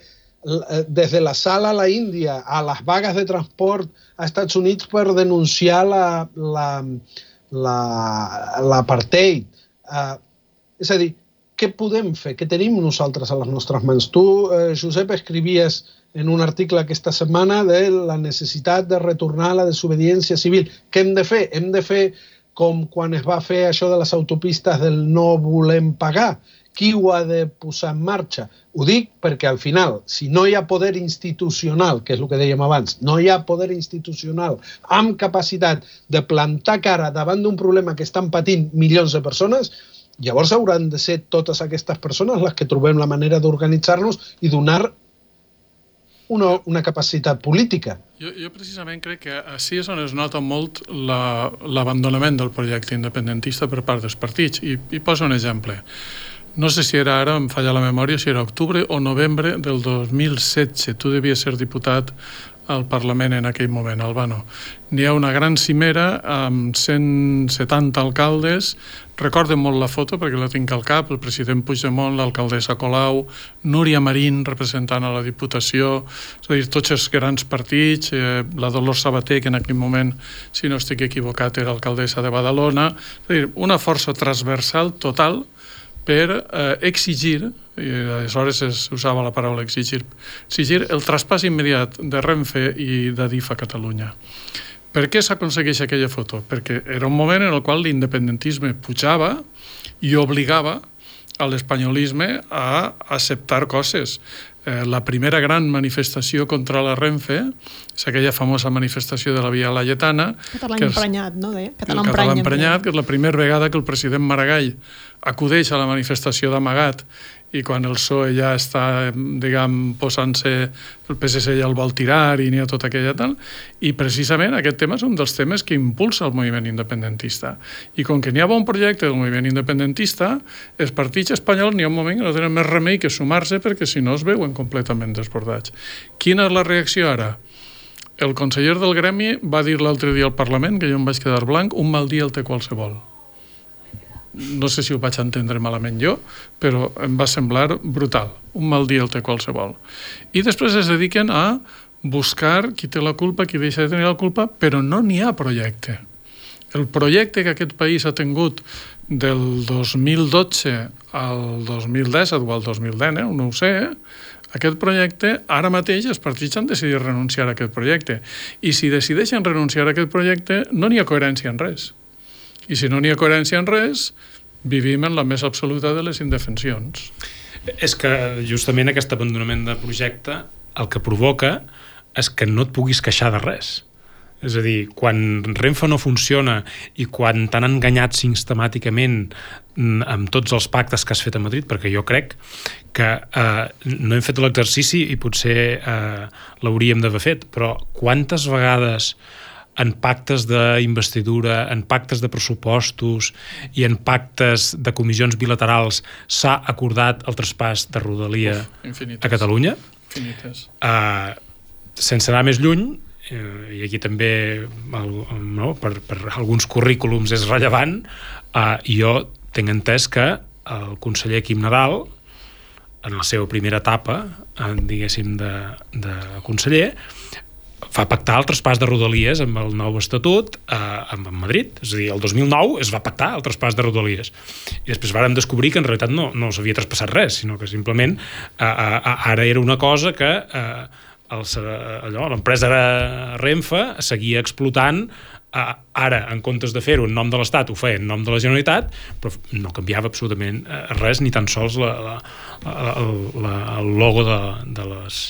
des de la sala a la Índia a les vagues de transport a Estats Units per denunciar l'apartheid. La, la, uh, és a dir, què podem fer? Què tenim nosaltres a les nostres mans? Tu, eh, Josep, escrivies en un article aquesta setmana de la necessitat de retornar a la desobediència civil. Què hem de fer? Hem de fer com quan es va fer això de les autopistes del no volem pagar. Qui ho ha de posar en marxa? Ho dic perquè al final, si no hi ha poder institucional, que és el que dèiem abans, no hi ha poder institucional amb capacitat de plantar cara davant d'un problema que estan patint milions de persones, llavors hauran de ser totes aquestes persones les que trobem la manera d'organitzar-nos i donar una, una capacitat política. Jo, jo precisament crec que així és on es nota molt l'abandonament la, del projecte independentista per part dels partits. I, i poso un exemple. No sé si era ara, em falla la memòria, si era octubre o novembre del 2016. Tu devies ser diputat al Parlament en aquell moment, Albano. N'hi ha una gran cimera amb 170 alcaldes. Recorden molt la foto perquè la tinc al cap, el president Puigdemont, l'alcaldessa Colau, Núria Marín representant a la Diputació, és a dir, tots els grans partits, eh, la Dolors Sabater, que en aquell moment, si no estic equivocat, era alcaldessa de Badalona, és a dir, una força transversal total per eh, exigir, i aleshores es usava la paraula exigir, exigir el traspàs immediat de Renfe i d'Adif a Catalunya. Per què s'aconsegueix aquella foto? Perquè era un moment en el qual l'independentisme pujava i obligava a l'espanyolisme a acceptar coses. Eh, la primera gran manifestació contra la Renfe és aquella famosa manifestació de la Via Laietana. Català emprenyat, no? De? Català, català emprenyat, que és la primera vegada que el president Maragall acudeix a la manifestació d'amagat i quan el PSOE ja està, diguem, posant-se, el PSC ja el vol tirar i n'hi ha tota aquella tal, i precisament aquest tema és un dels temes que impulsa el moviment independentista. I com que n'hi ha bon projecte del moviment independentista, els partits espanyols n'hi ha un moment que no tenen més remei que sumar-se perquè si no es veuen completament desbordats. Quina és la reacció ara? El conseller del gremi va dir l'altre dia al Parlament, que jo em vaig quedar blanc, un mal dia el té qualsevol no sé si ho vaig entendre malament jo, però em va semblar brutal. Un mal dia el té qualsevol. I després es dediquen a buscar qui té la culpa, qui deixa de tenir la culpa, però no n'hi ha projecte. El projecte que aquest país ha tingut del 2012 al 2010 o al 2010, eh? no ho sé, eh? aquest projecte, ara mateix els partits han decidit renunciar a aquest projecte. I si decideixen renunciar a aquest projecte, no n'hi ha coherència en res. I si no n'hi ha coherència en res, vivim en la més absoluta de les indefensions. És que justament aquest abandonament de projecte el que provoca és que no et puguis queixar de res. És a dir, quan Renfe no funciona i quan t'han enganyat sistemàticament mm, amb tots els pactes que has fet a Madrid, perquè jo crec que eh, no hem fet l'exercici i potser eh, l'hauríem d'haver fet, però quantes vegades en pactes d'investidura, en pactes de pressupostos i en pactes de comissions bilaterals s'ha acordat el traspàs de Rodalia Uf, a Catalunya? Infinites. Uh, sense anar més lluny, eh, i aquí també el, no, per, per alguns currículums és rellevant, eh, jo tinc entès que el conseller Quim Nadal, en la seva primera etapa, eh, diguéssim, de, de conseller, va pactar el traspàs de Rodalies amb el nou estatut eh, amb Madrid. És a dir, el 2009 es va pactar el traspàs de Rodalies. I després vàrem descobrir que en realitat no, no s'havia traspassat res, sinó que simplement eh, eh, ara era una cosa que eh, l'empresa Renfe seguia explotant eh, ara, en comptes de fer-ho en nom de l'Estat, ho feia en nom de la Generalitat, però no canviava absolutament eh, res, ni tan sols la, la, la, la, el logo de, de les,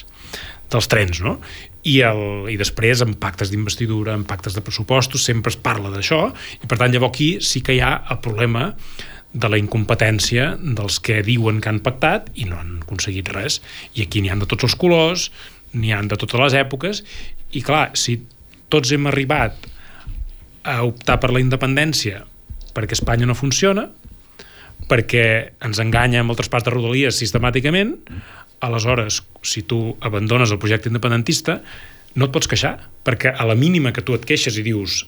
dels trens, no? I, el, i després en pactes d'investidura, en pactes de pressupostos, sempre es parla d'això, i per tant llavors aquí sí que hi ha el problema de la incompetència dels que diuen que han pactat i no han aconseguit res. I aquí n'hi han de tots els colors, n'hi han de totes les èpoques, i clar, si tots hem arribat a optar per la independència perquè Espanya no funciona, perquè ens enganya amb el traspàs de rodalies sistemàticament, aleshores, si tu abandones el projecte independentista, no et pots queixar, perquè a la mínima que tu et queixes i dius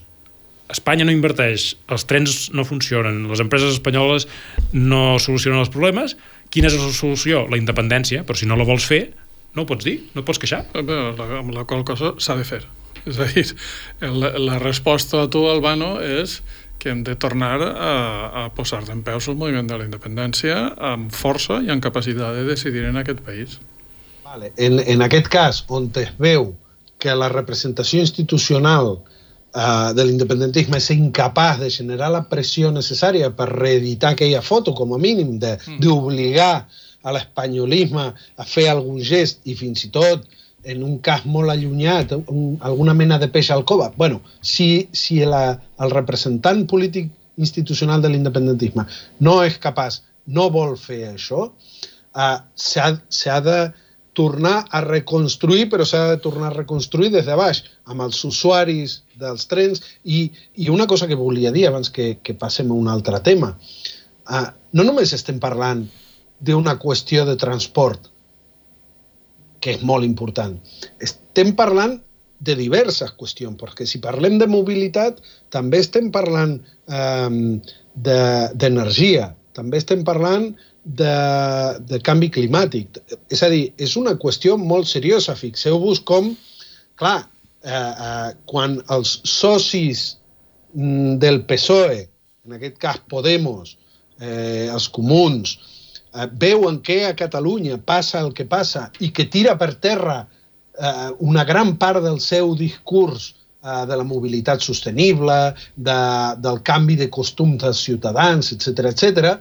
Espanya no inverteix, els trens no funcionen, les empreses espanyoles no solucionen els problemes, quina és la solució? La independència, però si no la vols fer, no ho pots dir, no et pots queixar. Eh, la, amb la qual cosa s'ha de fer. És a dir, <laughs> la, la resposta a tu, Albano, és que hem de tornar a, a posar d'en peus el moviment de la independència amb força i amb capacitat de decidir en aquest país. Vale. En, en aquest cas, on es veu que la representació institucional uh, de l'independentisme és incapaç de generar la pressió necessària per reeditar aquella foto, com a mínim, d'obligar mm. a l'espanyolisme a fer algun gest i fins i tot en un cas molt allunyat, un, alguna mena de peix al cova. bueno, si, si la, el representant polític institucional de l'independentisme no és capaç, no vol fer això, uh, s'ha de tornar a reconstruir, però s'ha de tornar a reconstruir des de baix, amb els usuaris dels trens. I, i una cosa que volia dir abans que, que passem a un altre tema. Uh, no només estem parlant d'una qüestió de transport, que és molt important. Estem parlant de diverses qüestions, perquè si parlem de mobilitat, també estem parlant eh, d'energia, de, també estem parlant de, de canvi climàtic. És a dir, és una qüestió molt seriosa. Fixeu-vos com, clar, eh, eh, quan els socis mm, del PSOE, en aquest cas Podemos, eh, els comuns, veuen que a Catalunya passa el que passa i que tira per terra eh, una gran part del seu discurs eh, de la mobilitat sostenible, de, del canvi de costums dels ciutadans, etc etc,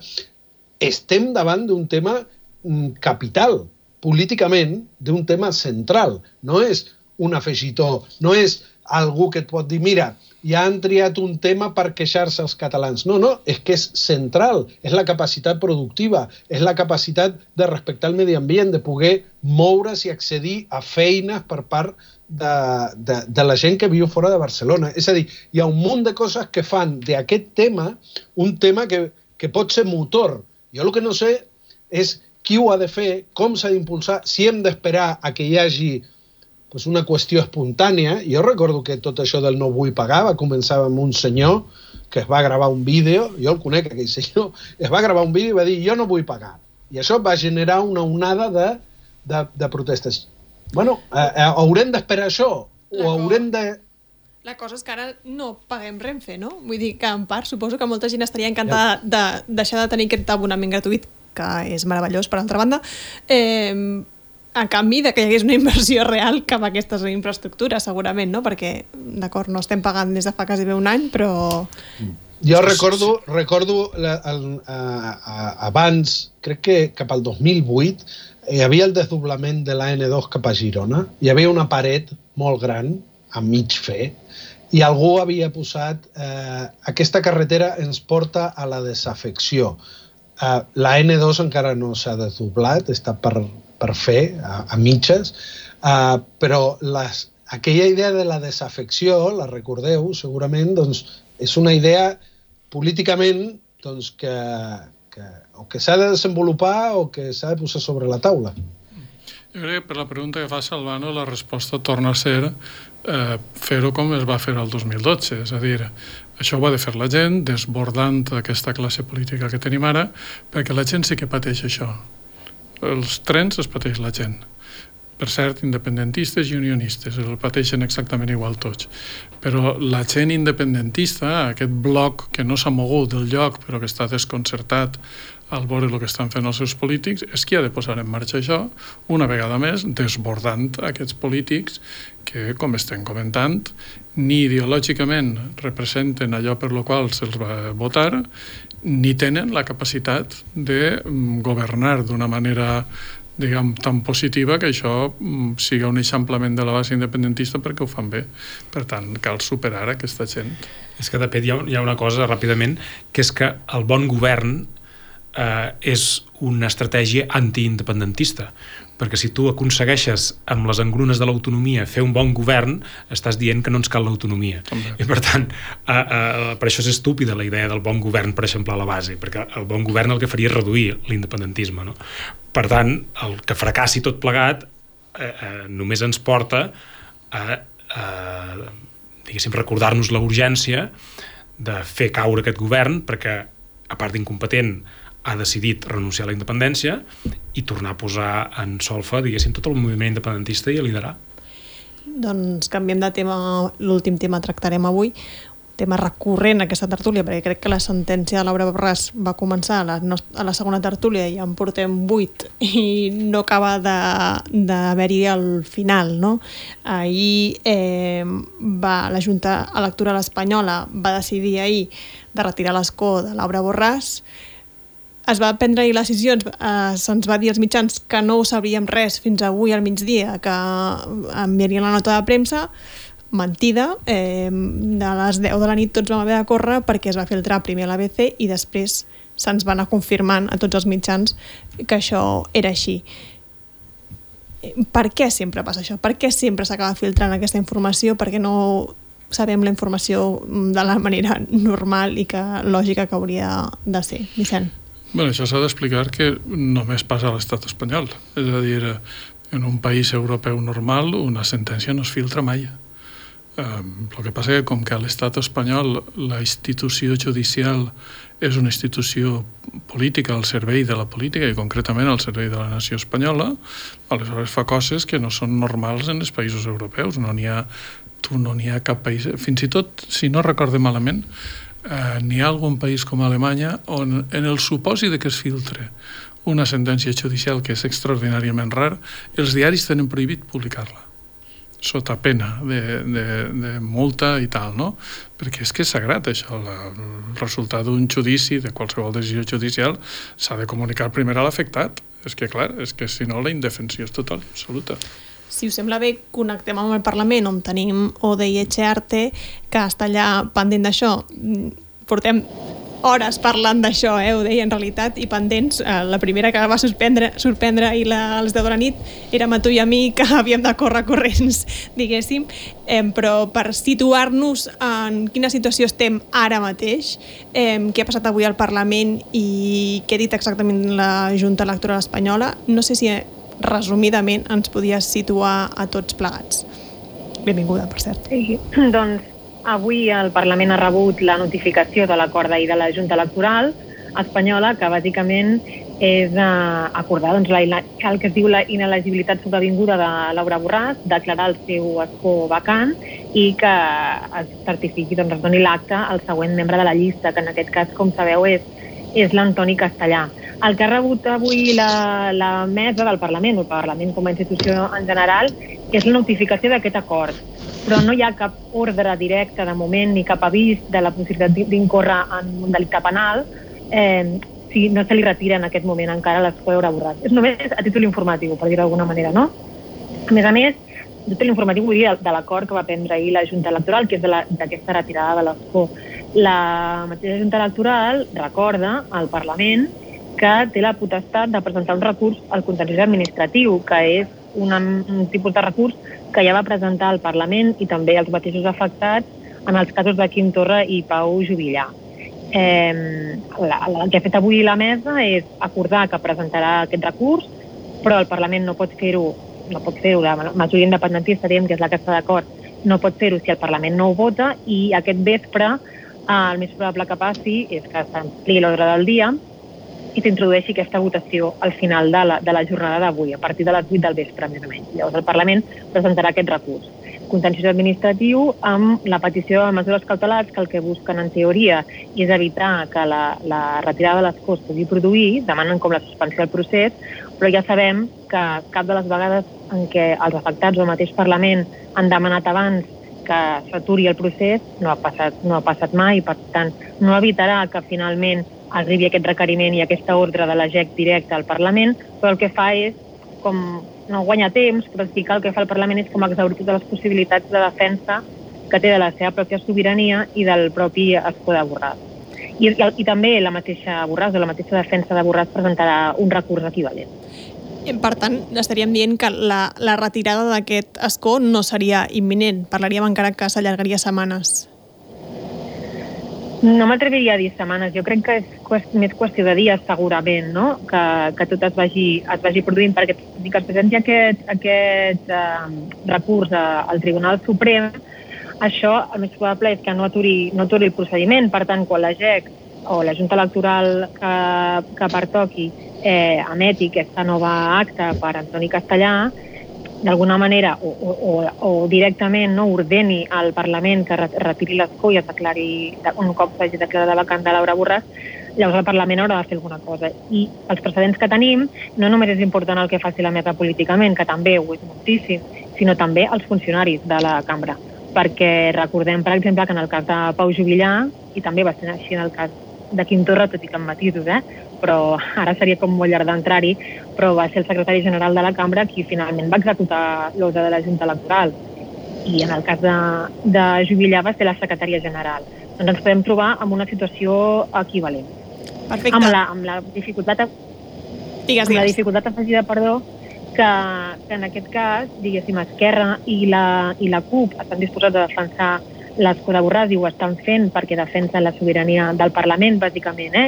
estem davant d'un tema mm, capital, políticament, d'un tema central. No és un afegitó, no és algú que et pot dir, mira, ja han triat un tema per queixar-se els catalans. No, no, és que és central, és la capacitat productiva, és la capacitat de respectar el medi ambient, de poder moure's i accedir a feines per part de, de, de la gent que viu fora de Barcelona. És a dir, hi ha un munt de coses que fan d'aquest tema un tema que, que pot ser motor. Jo el que no sé és qui ho ha de fer, com s'ha d'impulsar, si hem d'esperar a que hi hagi pues una qüestió espontània. Jo recordo que tot això del no vull pagar va començar amb un senyor que es va gravar un vídeo, jo el conec aquell senyor, es va gravar un vídeo i va dir jo no vull pagar. I això va generar una onada de, de, de protestes. Bueno, eh, eh, haurem d'esperar això o haurem de... La cosa és que ara no paguem Renfe, no? Vull dir que en part suposo que molta gent estaria encantada de deixar de tenir aquest abonament gratuït, que és meravellós per altra banda, eh, a canvi de que hi hagués una inversió real cap a aquestes infraestructures, segurament, no? Perquè, d'acord, no estem pagant des de fa quasi bé un any, però... Jo recordo, recordo la, el, a, a, abans, crec que cap al 2008, hi havia el desdoblament de la N2 cap a Girona, hi havia una paret molt gran, a mig fer, i algú havia posat eh, aquesta carretera ens porta a la desafecció. Eh, la N2 encara no s'ha desdoblat, està per, per fer, a, a mitges, eh, però les, aquella idea de la desafecció, la recordeu segurament, doncs és una idea políticament doncs, que, que o que s'ha de desenvolupar o que s'ha de posar sobre la taula. Jo crec que per la pregunta que fa Salvano la resposta torna a ser eh, fer-ho com es va fer el 2012, és a dir, això ho ha de fer la gent desbordant aquesta classe política que tenim ara perquè la gent sí que pateix això. Els trens es pateix la gent per cert, independentistes i unionistes, el pateixen exactament igual tots. Però la gent independentista, aquest bloc que no s'ha mogut del lloc però que està desconcertat al veure el que estan fent els seus polítics, és qui ha de posar en marxa això, una vegada més, desbordant aquests polítics que, com estem comentant, ni ideològicament representen allò per lo qual se'ls va votar, ni tenen la capacitat de mm, governar d'una manera diguem, tan positiva que això mm, siga un eixamplament de la base independentista perquè ho fan bé. Per tant, cal superar aquesta gent. És que, de fet, hi ha, hi ha una cosa, ràpidament, que és que el bon govern eh, és una estratègia antiindependentista perquè si tu aconsegueixes amb les engrunes de l'autonomia fer un bon govern, estàs dient que no ens cal l'autonomia. I per tant, eh, eh, per això és estúpida la idea del bon govern, per exemple, a la base, perquè el bon govern el que faria és reduir l'independentisme. No? Per tant, el que fracassi tot plegat eh, eh, només ens porta a, a diguéssim, recordar-nos la urgència de fer caure aquest govern perquè, a part d'incompetent, ha decidit renunciar a la independència i tornar a posar en solfa, diguéssim, tot el moviment independentista i a liderar. Doncs canviem de tema, l'últim tema tractarem avui, tema recurrent aquesta tertúlia, perquè crec que la sentència de Laura Borràs va començar a la, a la segona tertúlia i en portem vuit i no acaba d'haver-hi al final. No? Ahir eh, va, la Junta Electoral Espanyola va decidir ahir de retirar l'escó de Laura Borràs es va prendre ahir les decisions, eh, se'ns va dir als mitjans que no ho sabíem res fins avui al migdia, que enviarien la nota de premsa, mentida, eh, de les 10 de la nit tots vam haver de córrer perquè es va filtrar primer a l'ABC i després se'ns va anar confirmant a tots els mitjans que això era així. Per què sempre passa això? Per què sempre s'acaba filtrant aquesta informació? Per què no sabem la informació de la manera normal i que lògica que hauria de ser? Vicent. Bueno, això s'ha d'explicar que només passa a l'estat espanyol. És a dir, en un país europeu normal una sentència no es filtra mai. El que passa que com que a l'estat espanyol la institució judicial és una institució política al servei de la política i concretament al servei de la nació espanyola, aleshores fa coses que no són normals en els països europeus. No n'hi ha, no n'hi ha cap país... Fins i tot, si no recorde malament, eh, n'hi ha algun país com Alemanya on en el supòsit de que es filtre una sentència judicial que és extraordinàriament rar, els diaris tenen prohibit publicar-la sota pena de, de, de multa i tal, no? Perquè és que és sagrat això, la, el resultat d'un judici, de qualsevol decisió judicial, s'ha de comunicar primer a l'afectat. És que, clar, és que si no la indefensió és total, absoluta. Si us sembla bé, connectem amb el Parlament, on tenim Odei Echearte, que està allà pendent d'això. Portem hores parlant d'això, eh, ho deia en realitat, i pendents. Eh, la primera que va sorprendre, sorprendre ahir la, 10 de la nit era a tu i a mi que <laughs> havíem de córrer corrents, <laughs> diguéssim, eh, però per situar-nos en quina situació estem ara mateix, eh, què ha passat avui al Parlament i què ha dit exactament la Junta Electoral Espanyola, no sé si resumidament ens podies situar a tots plegats. Benvinguda, per cert. Sí, doncs avui el Parlament ha rebut la notificació de l'acord d'ahir de la Junta Electoral espanyola, que bàsicament és eh, acordar doncs, la, el que es diu la inelegibilitat sobrevinguda de Laura Borràs, declarar el seu escó vacant i que es certifiqui, doncs es doni l'acte al següent membre de la llista, que en aquest cas, com sabeu, és, és l'Antoni Castellà. El que ha rebut avui la, la mesa del Parlament, el Parlament com a institució en general, és la notificació d'aquest acord. Però no hi ha cap ordre directe de moment ni cap avís de la possibilitat d'incórrer en un delicte penal, eh, si no se li retira en aquest moment encara l'escó Laura Borràs. És només a títol informatiu, per dir-ho d'alguna manera, no? A més a més, a títol informatiu vull dir de l'acord que va prendre ahir la Junta Electoral, que és d'aquesta retirada de l'escó. La mateixa Junta Electoral recorda al Parlament que té la potestat de presentar un recurs al contenciós administratiu, que és un, un tipus de recurs que ja va presentar al Parlament i també els mateixos afectats en els casos de Quim Torra i Pau Jubillà. Eh, la, la, el que ha fet avui la mesa és acordar que presentarà aquest recurs, però el Parlament no pot fer-ho, no pot fer-ho, la majoria independentista, diem que és la que està d'acord, no pot fer-ho si el Parlament no ho vota i aquest vespre eh, el més probable que passi és que s'ampli l'ordre del dia i s'introdueixi aquesta votació al final de la, de la jornada d'avui, a partir de les 8 del vespre, més o menys. Llavors el Parlament presentarà aquest recurs contenciós administratiu amb la petició de mesures cautelars que el que busquen en teoria és evitar que la, la retirada de l'escó es pugui produir, demanen com la suspensió del procés, però ja sabem que cap de les vegades en què els afectats o el mateix Parlament han demanat abans que s'aturi el procés no ha, passat, no ha passat mai, per tant, no evitarà que finalment arribi aquest requeriment i aquesta ordre de la GEC directa al Parlament, però el que fa és com no guanya temps, però sí que el que fa el Parlament és com exaurir totes les possibilitats de defensa que té de la seva pròpia sobirania i del propi escó de Borràs. I, i, I també la mateixa Borràs o la mateixa defensa de Borràs presentarà un recurs equivalent. Per tant, estaríem dient que la, la retirada d'aquest escó no seria imminent. Parlaríem encara que s'allargaria setmanes. No m'atreviria a dir setmanes, jo crec que és qüest més qüestió de dies segurament, no? que, que tot es vagi, es vagi produint, perquè si que es presenti aquest, aquest eh, recurs a, al Tribunal Suprem, això el més probable és que no aturi, no aturi el procediment, per tant, quan la GEC o la Junta Electoral que, que pertoqui eh, emeti aquesta nova acta per Antoni Castellà, d'alguna manera o, o, o directament no ordeni al Parlament que retiri l'escó i es declari un cop s'hagi declarat vacant de Laura Borràs, llavors el Parlament haurà de fer alguna cosa. I els precedents que tenim no només és important el que faci la mesa políticament, que també ho és moltíssim, sinó també els funcionaris de la cambra. Perquè recordem, per exemple, que en el cas de Pau Jubillà, i també va ser així en el cas de Quim Torra, tot i que amb matisos, eh? Però ara seria com molt llarg d'entrar-hi, però va ser el secretari general de la cambra qui finalment va executar l'ordre de la Junta Electoral. I en el cas de, de Jubillà va ser la secretària general. Doncs ens podem trobar amb una situació equivalent. Perfecte. Amb la, amb la dificultat, digues, digues. Amb la dificultat afegida, perdó, que, que en aquest cas, diguéssim, Esquerra i la, i la CUP estan disposats a defensar les col·laborades i ho estan fent perquè defensen la sobirania del Parlament, bàsicament, eh?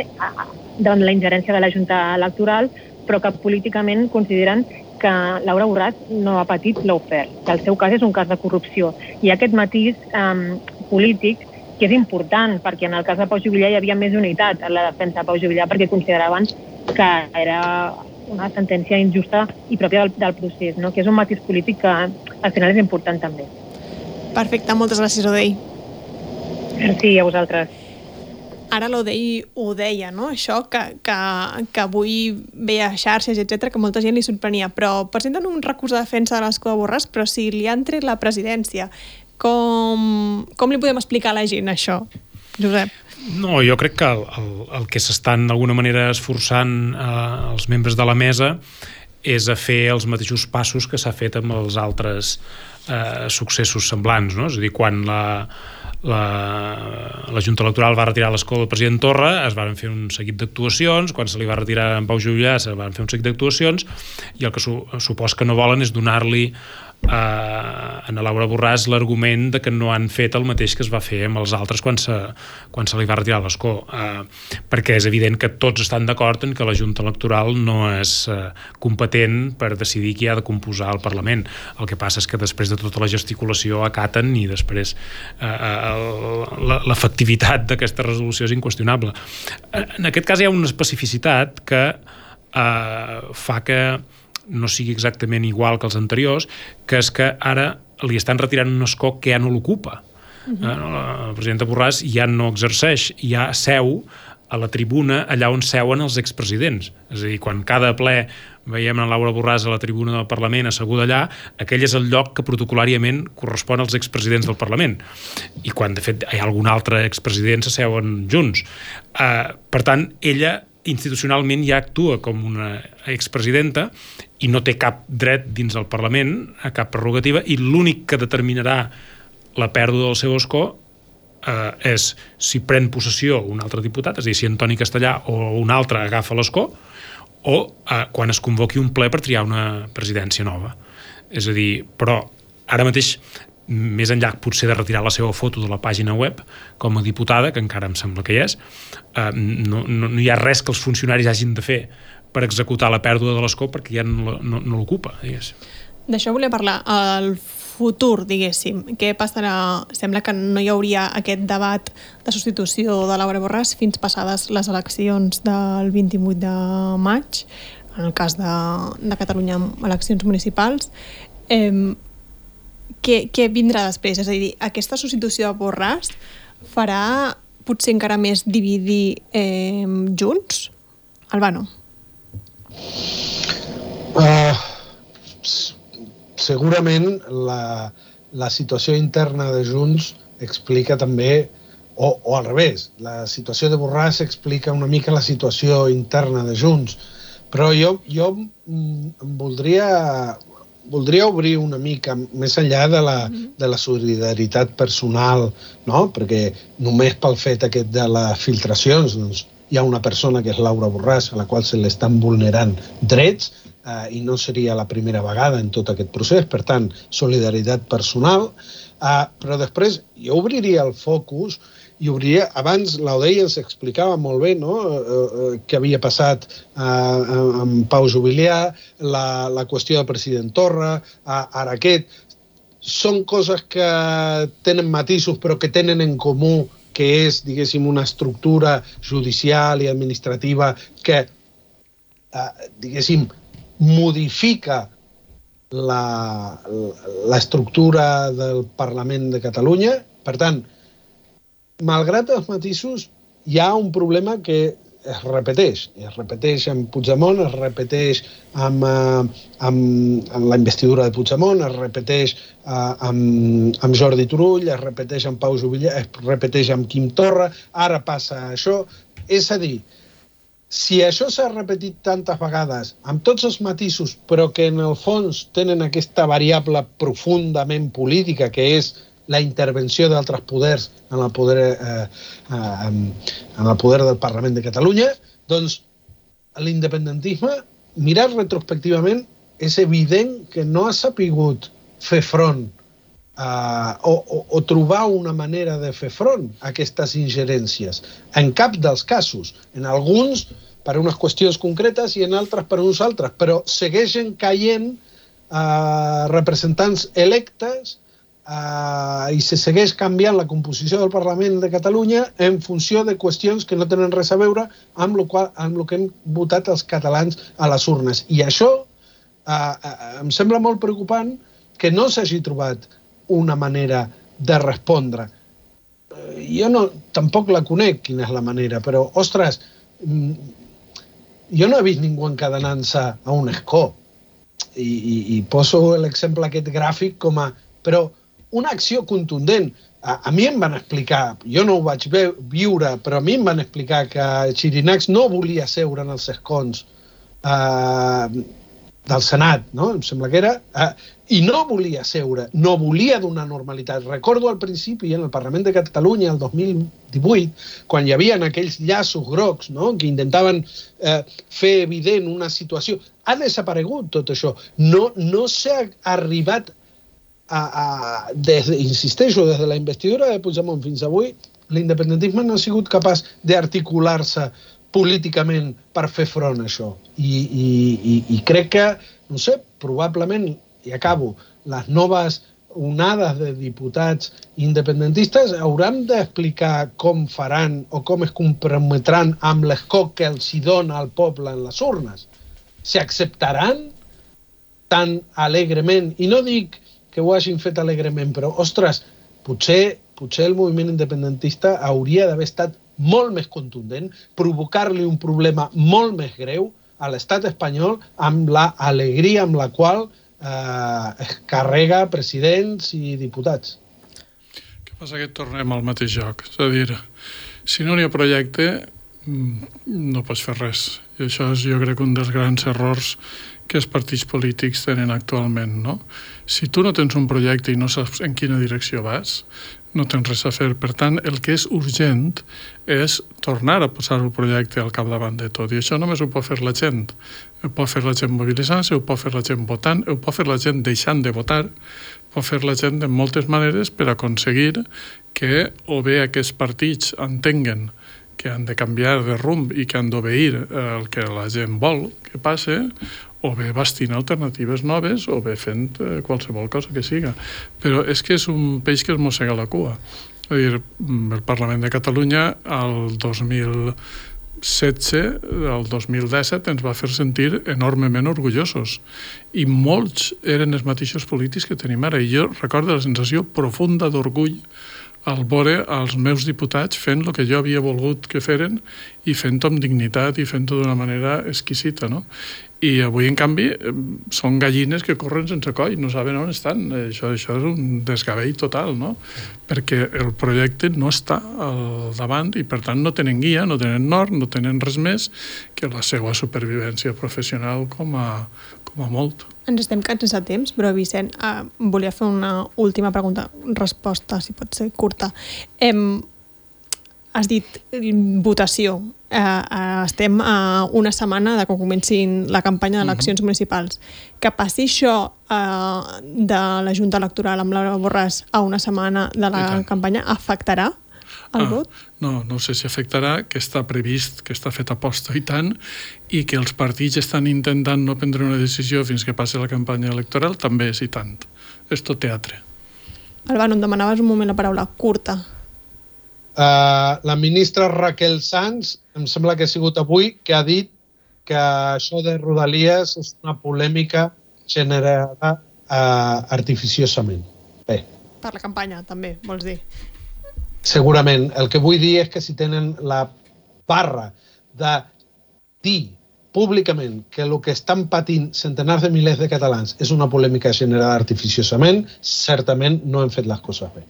Davant la ingerència de la Junta Electoral, però que políticament consideren que Laura Borràs no ha patit l'ofer, que el seu cas és un cas de corrupció. I aquest matís eh, polític que és important, perquè en el cas de Pau Jubillà hi havia més unitat en la defensa de Pau Jubillà perquè consideraven que era una sentència injusta i pròpia del, del procés, no? que és un matís polític que al final és important també. Perfecte, moltes gràcies, Odei. Merci a vosaltres. Ara l'Odei ho deia, no? això que, que, que avui veia xarxes, etc que molta gent li sorprenia, però presenten un recurs de defensa de l'escó de Borràs, però si li han tret la presidència, com, com li podem explicar a la gent això, Josep? No, jo crec que el, el, el que s'estan d'alguna manera esforçant eh, els membres de la mesa és a fer els mateixos passos que s'ha fet amb els altres eh, successos semblants, no? És a dir, quan la, la, la Junta Electoral va retirar l'escó del president Torra, es van fer un seguit d'actuacions, quan se li va retirar en Pau Julià se van fer un seguit d'actuacions, i el que su, supos que no volen és donar-li eh, a Laura Borràs l'argument de que no han fet el mateix que es va fer amb els altres quan se, quan se li va retirar l'escó. Eh, perquè és evident que tots estan d'acord en que la Junta Electoral no és eh, competent per decidir qui ha de composar el Parlament. El que passa és que després de tota la gesticulació acaten i després eh, eh l'efectivitat d'aquesta resolució és inqüestionable. En aquest cas hi ha una especificitat que eh, fa que no sigui exactament igual que els anteriors, que és que ara li estan retirant un escó que ja no l'ocupa. Uh -huh. La presidenta Borràs ja no exerceix, ja seu a la tribuna allà on seuen els expresidents. És a dir, quan cada ple veiem en Laura Borràs a la tribuna del Parlament asseguda allà, aquell és el lloc que protocolàriament correspon als expresidents del Parlament. I quan, de fet, hi ha algun altre expresident s'asseuen junts. Uh, per tant, ella institucionalment ja actua com una expresidenta i no té cap dret dins del Parlament, a cap prerrogativa, i l'únic que determinarà la pèrdua del seu escó eh, és si pren possessió un altre diputat, és a dir, si Antoni Castellà o un altre agafa l'escó, o eh, quan es convoqui un ple per triar una presidència nova. És a dir, però ara mateix més enllà potser de retirar la seva foto de la pàgina web com a diputada, que encara em sembla que hi és, eh, no, no, no hi ha res que els funcionaris hagin de fer per executar la pèrdua de l'escó perquè ja no, no, no l'ocupa, D'això volia parlar. El futur, diguéssim, què passarà? Sembla que no hi hauria aquest debat de substitució de Laura Borràs fins passades les eleccions del 28 de maig, en el cas de, de Catalunya eleccions municipals. Eh, què, què vindrà després? És a dir, aquesta substitució de Borràs farà potser encara més dividir eh, Junts? Albano. Uh, segurament la, la situació interna de Junts explica també, o, o al revés, la situació de Borràs explica una mica la situació interna de Junts. Però jo, jo mm, voldria voldria obrir una mica més enllà de la, mm-hmm. de la solidaritat personal, no? perquè només pel fet aquest de les filtracions doncs, hi ha una persona que és Laura Borràs a la qual se l'estan vulnerant drets eh, i no seria la primera vegada en tot aquest procés, per tant, solidaritat personal, eh, però després jo obriria el focus i obria, abans l'Odei ens explicava molt bé no? eh, eh, què havia passat eh, amb Pau Jubilià, la, la qüestió del president Torra, eh, ara aquest. Són coses que tenen matisos però que tenen en comú que és, diguéssim, una estructura judicial i administrativa que, eh, diguéssim, modifica l'estructura del Parlament de Catalunya. Per tant, malgrat els matisos, hi ha un problema que es repeteix. Es repeteix amb Puigdemont, es repeteix amb, eh, amb, amb la investidura de Puigdemont, es repeteix uh, amb, amb Jordi Turull, es repeteix amb Pau Jubillà, es repeteix amb Quim Torra, ara passa això. És a dir, si això s'ha repetit tantes vegades, amb tots els matisos, però que en el fons tenen aquesta variable profundament política, que és la intervenció d'altres poders en el poder, eh, eh, en el poder del Parlament de Catalunya, doncs l'independentisme, mirat retrospectivament, és evident que no ha sapigut fer front eh, o, o, o trobar una manera de fer front a aquestes ingerències. En cap dels casos. En alguns per unes qüestions concretes i en altres per uns altres, però segueixen caient eh, representants electes eh, i se segueix canviant la composició del Parlament de Catalunya en funció de qüestions que no tenen res a veure amb el, qual, amb el que hem votat els catalans a les urnes. I això eh, eh, em sembla molt preocupant que no s'hagi trobat una manera de respondre. Eh, jo no, tampoc la conec, quina és la manera, però, ostres, mm, jo no he vist ningú encadenant-se a un escó. I, i, i poso l'exemple aquest gràfic com a... Però una acció contundent. A, a mi em van explicar, jo no ho vaig viure, però a mi em van explicar que Xirinacs no volia seure en els escons eh, del Senat, no? em sembla que era, eh, i no volia seure, no volia donar normalitat. Recordo al principi, en el Parlament de Catalunya, el 2018, quan hi havia aquells llaços grocs no? que intentaven eh, fer evident una situació, ha desaparegut tot això. No, no s'ha arribat a, a, des, insisteixo, des de la investidura de Puigdemont fins avui, l'independentisme no ha sigut capaç d'articular-se políticament per fer front a això. I, i, i, I crec que, no sé, probablement, i acabo, les noves onades de diputats independentistes hauran d'explicar com faran o com es comprometran amb l'escoc que els hi dona el poble en les urnes. Si acceptaran tan alegrement, i no dic que ho hagin fet alegrement, però, ostres, potser, potser el moviment independentista hauria d'haver estat molt més contundent, provocar-li un problema molt més greu a l'estat espanyol amb la alegria amb la qual eh, es carrega presidents i diputats. Què passa que tornem al mateix joc? És a dir, si no n'hi ha projecte, mm, no pots fer res. I això és, jo crec, un dels grans errors que els partits polítics tenen actualment. No? Si tu no tens un projecte i no saps en quina direcció vas, no tens res a fer. Per tant, el que és urgent és tornar a posar el projecte al capdavant de tot. I això només ho pot fer la gent. Ho pot fer la gent mobilitzant-se, ho pot fer la gent votant, ho pot fer la gent deixant de votar, pot fer la gent de moltes maneres per aconseguir que o bé aquests partits entenguen que han de canviar de rumb i que han d'obeir el que la gent vol que passe, o bé bastint alternatives noves o bé fent eh, qualsevol cosa que siga. Però és que és un peix que es mossega la cua. És a dir, mm, el Parlament de Catalunya el 2016, el 2017, ens va fer sentir enormement orgullosos. I molts eren els mateixos polítics que tenim ara. I jo recordo la sensació profunda d'orgull al veure els meus diputats fent el que jo havia volgut que feren i fent-ho amb dignitat i fent-ho d'una manera exquisita. No? I avui, en canvi, són gallines que corren sense coll, no saben on estan. Això, això és un desgavell total, no? Perquè el projecte no està al davant i, per tant, no tenen guia, no tenen nord, no tenen res més que la seva supervivència professional com a, com a molt. Ens estem quedant sense temps, però Vicent, eh, volia fer una última pregunta, resposta, si pot ser curta. Em, has dit votació. Eh, eh, estem a una setmana de que comencin la campanya d'eleccions uh -huh. municipals. Que passi això eh, de la Junta Electoral amb Laura Borràs a una setmana de la campanya afectarà el ah, vot? No, no sé si afectarà, que està previst, que està fet aposta i tant, i que els partits estan intentant no prendre una decisió fins que passi la campanya electoral, també és i tant. És tot teatre. Albano, em demanaves un moment la paraula curta. Uh, la ministra Raquel Sanz, em sembla que ha sigut avui, que ha dit que això de Rodalies és una polèmica generada uh, artificiosament. Bé. Per la campanya, també, vols dir? Segurament. El que vull dir és que si tenen la barra de dir públicament que el que estan patint centenars de milers de catalans és una polèmica generada artificiosament, certament no hem fet les coses bé.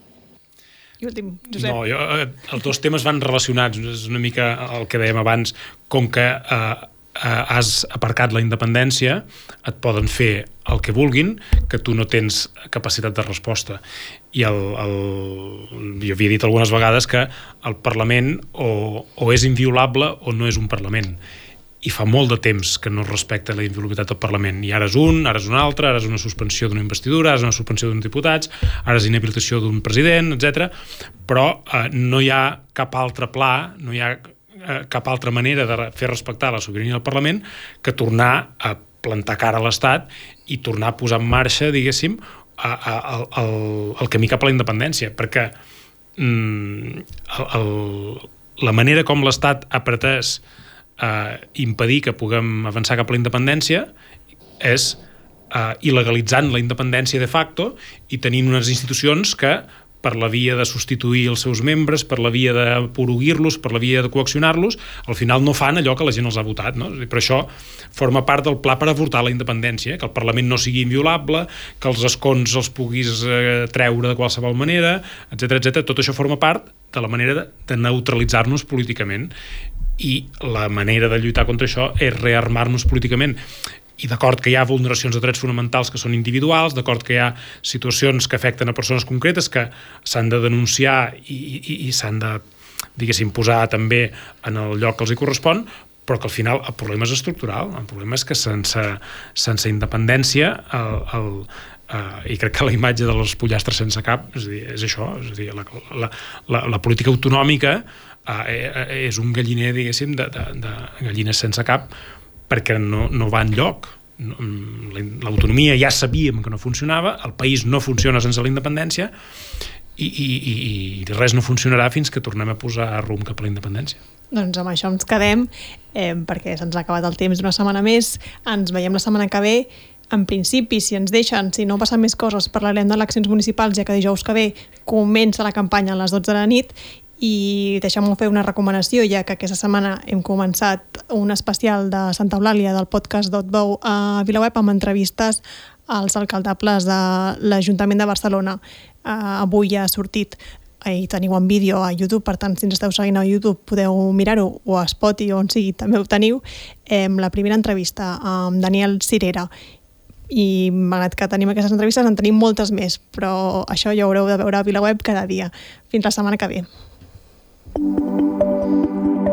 I últim, Josep. No, jo, eh, els dos temes van relacionats. És una mica el que dèiem abans, com que eh, eh, has aparcat la independència, et poden fer el que vulguin, que tu no tens capacitat de resposta. I el, el, jo havia dit algunes vegades que el Parlament o, o és inviolable o no és un Parlament i fa molt de temps que no respecta la inviolabilitat del Parlament. I ara és un, ara és un altre, ara és una suspensió d'una investidura, ara és una suspensió d'uns diputats, ara és inhabilitació d'un president, etc. Però eh, no hi ha cap altre pla, no hi ha eh, cap altra manera de fer respectar la sobirania del Parlament que tornar a plantar cara a l'Estat i tornar a posar en marxa, diguéssim, a, a, a, el, el camí cap a la independència, perquè mm, el, el, la manera com l'Estat ha pretès eh, impedir que puguem avançar cap a la independència és eh, il·legalitzant la independència de facto i tenint unes institucions que per la via de substituir els seus membres, per la via de poruguir-los, per la via de coaccionar-los, al final no fan allò que la gent els ha votat. No? Per això forma part del pla per avortar la independència, que el Parlament no sigui inviolable, que els escons els puguis eh, treure de qualsevol manera, etc etc. Tot això forma part de la manera de neutralitzar-nos políticament i la manera de lluitar contra això és rearmar-nos políticament i d'acord que hi ha vulneracions de drets fonamentals que són individuals, d'acord que hi ha situacions que afecten a persones concretes que s'han de denunciar i, i, i s'han de, diguéssim, posar també en el lloc que els hi correspon, però que al final el problema és estructural, el problema és que sense, sense independència el, el, Uh, i crec que la imatge de les pollastres sense cap és, dir, és això, és dir, la, la, la, la política autonòmica uh, és un galliner, diguéssim, de, de, de gallines sense cap perquè no, no va en lloc. Mm, l'autonomia ja sabíem que no funcionava, el país no funciona sense la independència i, i, i, i res no funcionarà fins que tornem a posar rumb cap a la independència. Doncs amb això ens quedem, eh, perquè se'ns ha acabat el temps d'una setmana més. Ens veiem la setmana que ve. En principi, si ens deixen, si no passen més coses, parlarem d'eleccions municipals, ja que dijous que ve comença la campanya a les 12 de la nit i deixem-me fer una recomanació, ja que aquesta setmana hem començat un especial de Santa Eulàlia del podcast Bou a Vilaweb amb entrevistes als alcaldables de l'Ajuntament de Barcelona. Uh, avui ja ha sortit i teniu en vídeo a YouTube, per tant, si ens esteu seguint a YouTube podeu mirar-ho, o a Spotify, on sigui, també ho teniu, eh, la primera entrevista amb Daniel Cirera i malgrat que tenim aquestes entrevistes en tenim moltes més, però això ja ho haureu de veure a VilaWeb cada dia. Fins la setmana que ve. うん。